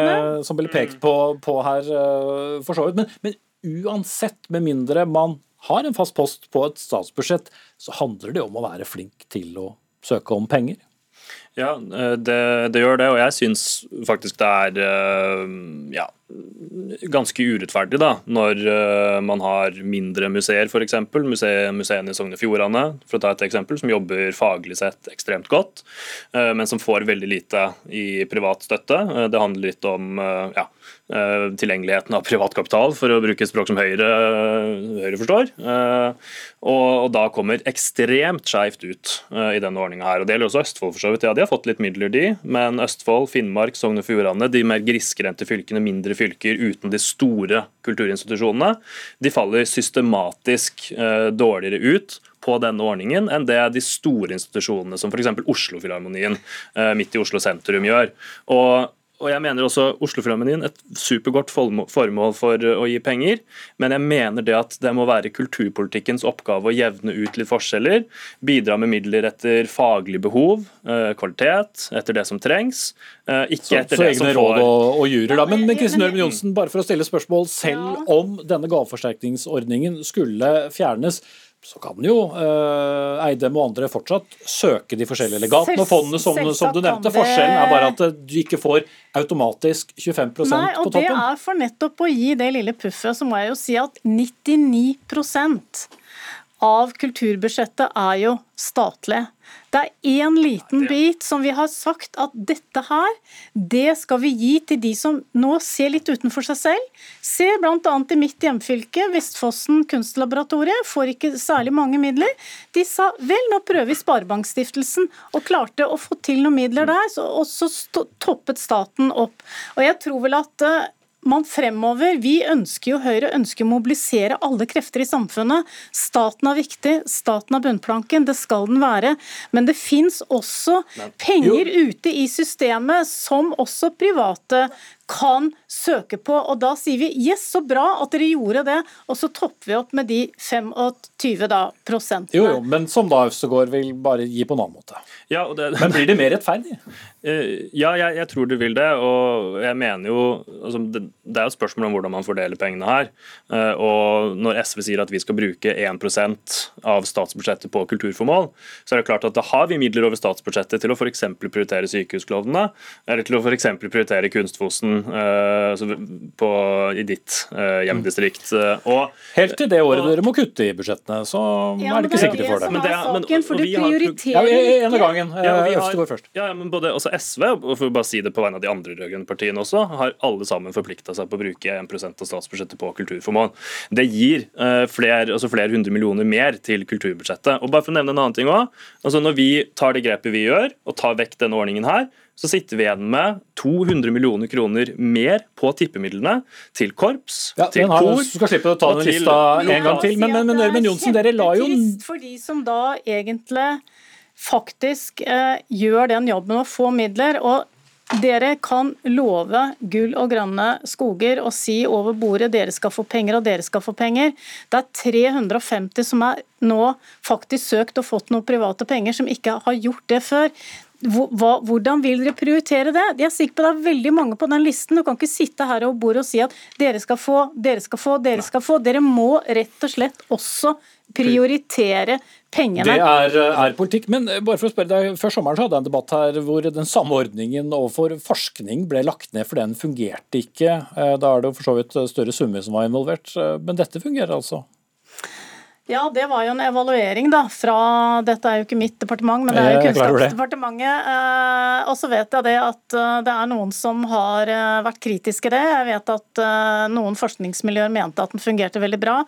som ble, pekt på, på her, uh, for så vidt. Men, men, uansett, med mindre man har en fast post på et statsbudsjett, så handler det om å være flink til å søke om penger. Ja, eh, det, det gjør det, og jeg syns faktisk det er uh, ja, ganske urettferdig da, når uh, man har mindre museer, f.eks. Muse museene i Sogn og Fjordane, for å ta et eksempel, som jobber faglig sett ekstremt godt, uh, men som får veldig lite i privat støtte. Uh, det handler litt om ja, tilgjengeligheten av privat kapital, for å bruke språk som Høyre, Høyre forstår. Og, og, da kommer ekstremt skjevt ut i denne ordninga her. Og det gjelder også Østfold, for så vidt. Ja, de har fått litt midler, de, men Østfold, Finnmark, Sogn og Fjordane, de mer grisgrendte fylkene, mindre fylker uten de store kulturinstitusjonene, de faller systematisk eh, dårligere ut på denne ordningen enn det de store institusjonene, som f.eks. Oslofilharmonien eh, midt i Oslo sentrum, gjør. Og og jeg mener også Oslofilharmonien et supergodt formål for å gi penger, men jeg mener det at det må være kulturpolitikkens oppgave å jevne ut litt forskjeller, bidra med midler etter faglig behov, eh, kvalitet, etter det som trengs, eh, ikke så, etter så det som får Så egne råd og, og jurer, da. Men, men Kristin Ørmen Johnsen, bare for å stille spørsmål, selv om denne gaveforsterkningsordningen skulle fjernes, så kan jo eh, Eidem og andre fortsatt søke de forskjellige legatene og fondene, som, som, du nevnte. Forskjellen er bare at du ikke får automatisk 25 Nei, på toppen. Nei, og Det er for nettopp å gi det lille puffet, så må jeg jo si at 99 av kulturbudsjettet er jo statlig. Det er én liten bit som vi har sagt at dette her, det skal vi gi til de som nå ser litt utenfor seg selv. Ser bl.a. i mitt hjemfylke, Vestfossen kunstlaboratoriet, får ikke særlig mange midler. De sa vel, nå prøver vi Sparebankstiftelsen, og klarte å få til noen midler der. og så toppet staten opp. Og jeg tror vel at eh, man fremover Vi ønsker jo Høyre ønsker å mobilisere alle krefter i samfunnet. Staten er viktig, staten er bunnplanken, det skal den være. Men det fins også penger ute i systemet som også private kan søke på. Og da sier vi yes, så bra at dere gjorde det, og så topper vi opp med de 25 da, prosentene. Jo, jo, men som da Øvstegård vil bare gi på en annen måte. Ja, det, men blir det mer rettferdig? <laughs> Eh, ja, jeg, jeg, tror du vil det. Og jeg mener jo altså, det, det, er jo et spørsmål om hvordan man fordeler pengene her. Eh, og når SV sier at vi skal bruke 1% av statsbudsjettet på kulturformål, så er det klart at da har vi midler over statsbudsjettet til å f.eks. prioritere sykehusklovnene, eller til å f.eks. prioritere Kunstfosen uh, på, i ditt uh, hjemdistrikt. Og, Helt til det året og, dere må kutte i budsjettene, så ja, er det ikke sikkert de får det. Men det er saken, for det prioriterer ja, en av gangen. Ja, Øvstegård først. Ja, men både, også SV, og for å bare si det på vegne av de andre rød-grønne partiene også, har alle sammen forplikta seg på å bruke 1 av statsbudsjettet på kulturformål. Det gir uh, flere, altså flere hundre millioner mer til kulturbudsjettet. Og bare for å nevne en annen ting også, altså Når vi tar det grepet vi gjør, og tar vekk denne ordningen her, så sitter vi igjen med 200 millioner kroner mer på tippemidlene til korps, ja, til kor Du skal slippe å ta den lista en gang til, men, men, men Ørmen Johnsen, dere la jo For de som da egentlig faktisk eh, gjør den jobben å få midler. og dere kan love gull og grønne skoger og si over bordet dere skal få penger og dere skal få penger. Det er 350 som er nå faktisk søkt og fått noen private penger, som ikke har gjort det før. Hvordan vil dere prioritere det? Jeg er sikker på det er veldig mange på den listen. Du kan ikke sitte her og bordet og si at dere skal få, dere skal få, dere skal få. Dere må rett og slett også prioritere pengene. Det er, er, politikk. Men bare for å spørre deg, Før sommeren så hadde jeg en debatt her hvor den samme ordningen overfor forskning ble lagt ned, for den fungerte ikke. Eh, da er det jo for så vidt større summer som var involvert. Eh, men dette fungerer altså? Ja, det var jo en evaluering da, fra Dette er jo ikke mitt departement, men det er jo Kunnskapsdepartementet. Eh, og så vet jeg det at eh, det er noen som har eh, vært kritiske det. Jeg vet at noen forskningsmiljøer mente at den fungerte veldig bra.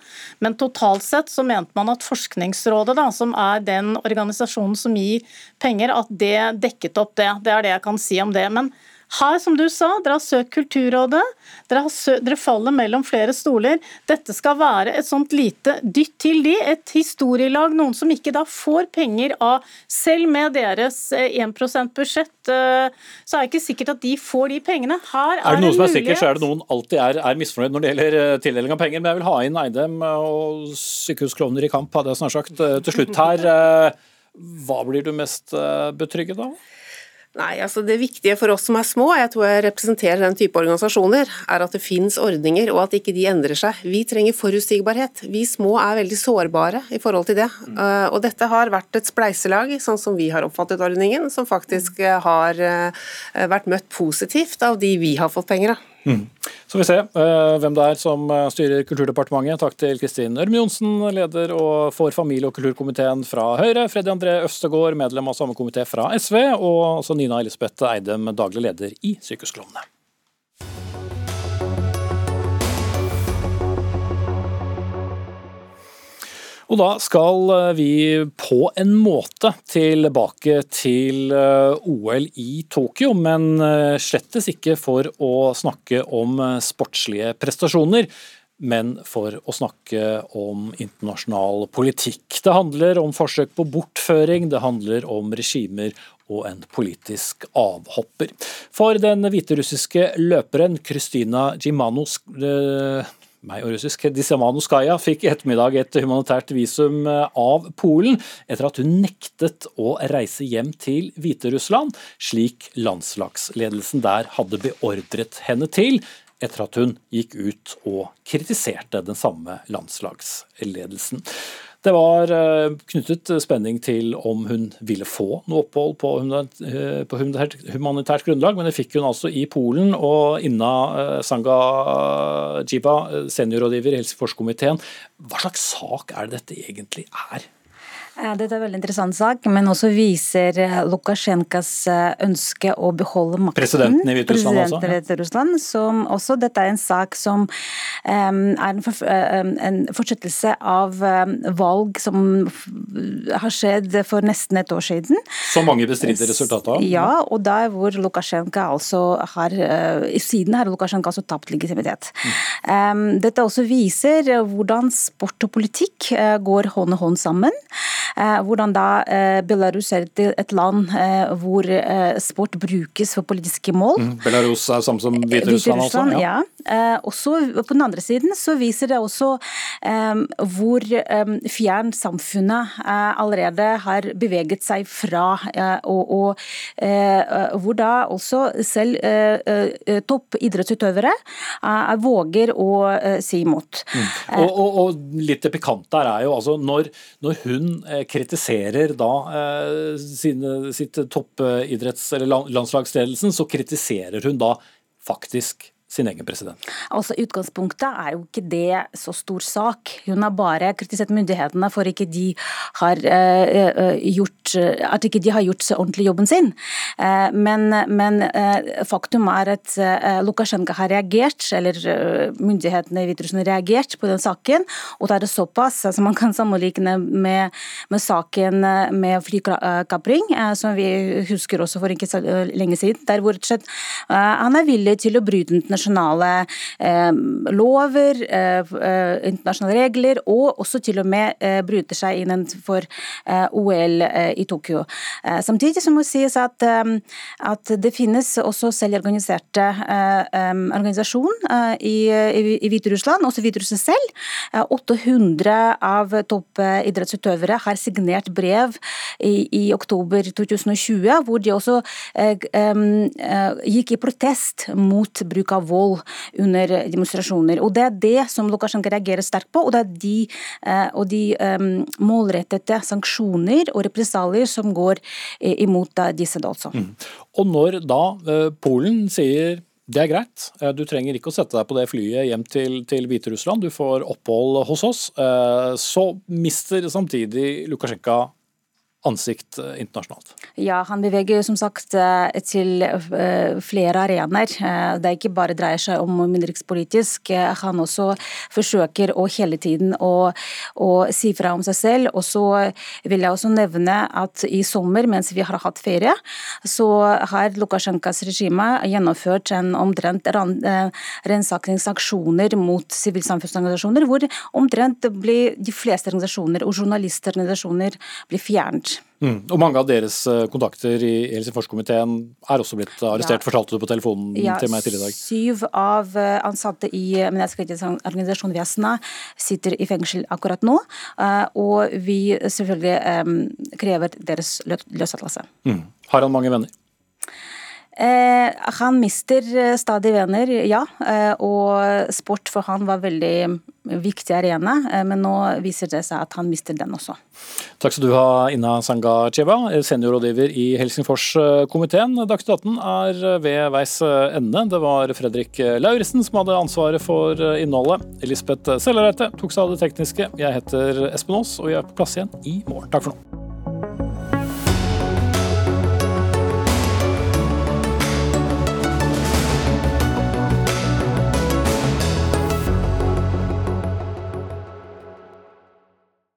Men totalt sett så mente man at Forskningsrådet, da, som er den organisasjonen som gir penger, at det dekket opp det. Det er det jeg kan si om det. men her, som du sa, dere har søkt Kulturrådet. Dere, søkt, dere, faller mellom flere stoler. Dette skal være et sånt lite dytt til de, et historielag. Noen som ikke da får penger av Selv med deres 1 eh, budsjett, eh, så er det ikke sikkert at de får de pengene. Her er, er det noen som er sikkert, så er det noen alltid er, er misfornøyd når det gjelder eh, tildeling av penger. Men jeg vil ha inn Eidem og sykehusklovner i kamp, hadde jeg snart sagt, til slutt her. Hva blir du mest betrygget av? Nei, altså Det viktige for oss som er små, jeg tror jeg representerer den type organisasjoner, er at det finnes ordninger og at ikke de endrer seg. Vi trenger forutsigbarhet. Vi små er veldig sårbare i forhold til det. Mm. Uh, og dette har vært et spleiselag, sånn som vi har oppfattet ordningen, som faktisk uh, har uh, vært møtt positivt av de vi har fått penger av. Mm. Så vi se uh, hvem det er som eh, styrer Kulturdepartementet. Takk til Kristin Ørmen Johnsen, leder for familie- og kulturkomiteen fra Høyre. Freddy André Østegård, medlem av samme komité fra SV. Og også Nina Elisabeth Eidem, daglig leder i Sykehusklovnene. Og da skal eh, vi på en måte tilbake til eh, OL i Tokyo, men eh, slettes ikke for å snakke om sportslige prestasjoner. Men for å snakke om internasjonal politikk. Det handler om forsøk på bortføring, det handler om regimer og en politisk avhopper. For den hviterussiske løperen Krystina Gimanos meg og russisk. Disamanuskaya fikk i ettermiddag et humanitært visum eh, av Polen etter at hun nektet å reise hjem til Hviterussland, slik landslagsledelsen der hadde beordret henne til, etter at hun gikk ut og kritiserte den samme landslagsledelsen. Det var eh, knyttet spenning til om hun ville få noe opphold på eh, humanitært grunnlag, men det fikk hun altså i Polen. Og Inna eh, Sanga Jiba, seniorrådgiver i Helsingforskomiteen, hva slags sak er det dette egentlig er? Dette er en veldig interessant sak, men også viser eh, Lukasjenkas eh, ønske å beholde makten. Presidenten i Hviterussland også? Hviterussland, som også Dette er en sak som um, er en, for, um, en, fortsettelse av um, valg som har skjedd for nesten et år siden. Som mange bestrider resultatet av? Ja, og der hvor Lukasjenko altså har uh, Siden har Lukasjenko altså tapt legitimitet. Mm. dette også viser hvordan sport og politikk uh, går hånd i hånd sammen. Eh, hvordan da eh, Belarus er et land eh, hvor sport brukes for politiske mål. Mm, Belarus er samme som Hviterussland, altså? Ja. ja. Også på den andre siden så viser det også hvor fjern samfunnet allerede har beveget seg fra, og, og hvor da også selv toppidrettsutøvere våger å si imot. Mm. Og, og, og, litt det pikante her er jo altså når, når hun kritiserer da eh, sine, sitt toppidretts- eller landslagsledelsen, så kritiserer hun da faktisk sin egen president? Altså Utgangspunktet er jo ikke det så stor sak. Hun har bare kritisert myndighetene for ikke de har uh, gjort, at ikke de har gjort ordentlig jobben sin. Uh, men, men uh, faktum er at Lukasjenko har reagert, eller myndighetene i Hviterussland reagert på den saken. Og det er såpass altså man kan sammenligne med, med saken med flykapring, som vi husker også for ikke så lenge siden, der hvor han er villig til å bryte internasjonale internasjonale eh, lover, eh, eh, internasjonale regler, og også til og med bryter seg innenfor OL i Tokyo. Samtidig så må sies at, at det finnes også selvorganiserte organisasjon i, i, i Hviterussland, også Hviterussland selv. 800 av toppidrettsutøvere har signert brev i, i, oktober 2020, hvor de også gikk i protest mot bruk av vold under demonstrasjoner. Og Det er det som Lukasjenko reagerer sterkt på, og det er de, eh, og de um, målrettede sanksjoner og represalier som går imot disse da også. Mm. Og når da Polen sier det er greit, du trenger ikke å sette deg på det flyet hjem til, til Hviterussland, du får opphold hos oss. Så mister samtidig Lukasjenko ansikt eh, internasjonalt? Ja, han beveger som sagt eh, til eh, flere arenaer. Det er ikke bare dreier seg om innenrikspolitisk. Han også forsøker å hele tiden å, å, si fra om seg selv. Og så vil jeg også nevne at i sommer, mens vi har hatt ferie, så har Lukasjenkas regime gjennomført en omtrent ransaksingsaksjoner mot sivilsamfunnsorganisasjoner, hvor omtrent de fleste organisasjoner og journalistorganisasjoner blir fjernet. Mm. Og mange av deres eh, kontakter i Helsingforskomiteen er også blitt arrestert, ja. fortalte du på telefonen ja, til meg tidligere i dag? Syv av eh, ansatte i menneskerettighetsorganisasjonen Vesna sitter i fengsel akkurat nå, eh, og vi selvfølgelig krever deres løslatelse. Mm. Har han mange venner? Eh, han mister stadig venner, ja. Og sport for han var veldig viktig arena, eh, men nå viser det seg at han mister den også. Takk skal du ha, Inna Sangacheva, seniorrådgiver i Helsingforskomiteen. Dagsnytt 18 er ved veis ende. Det var Fredrik Lauritzen som hadde ansvaret for innholdet. Elisabeth Sellereite tok seg av det tekniske. Jeg heter Espen Aas, og vi er på plass igjen i morgen. Takk for nå.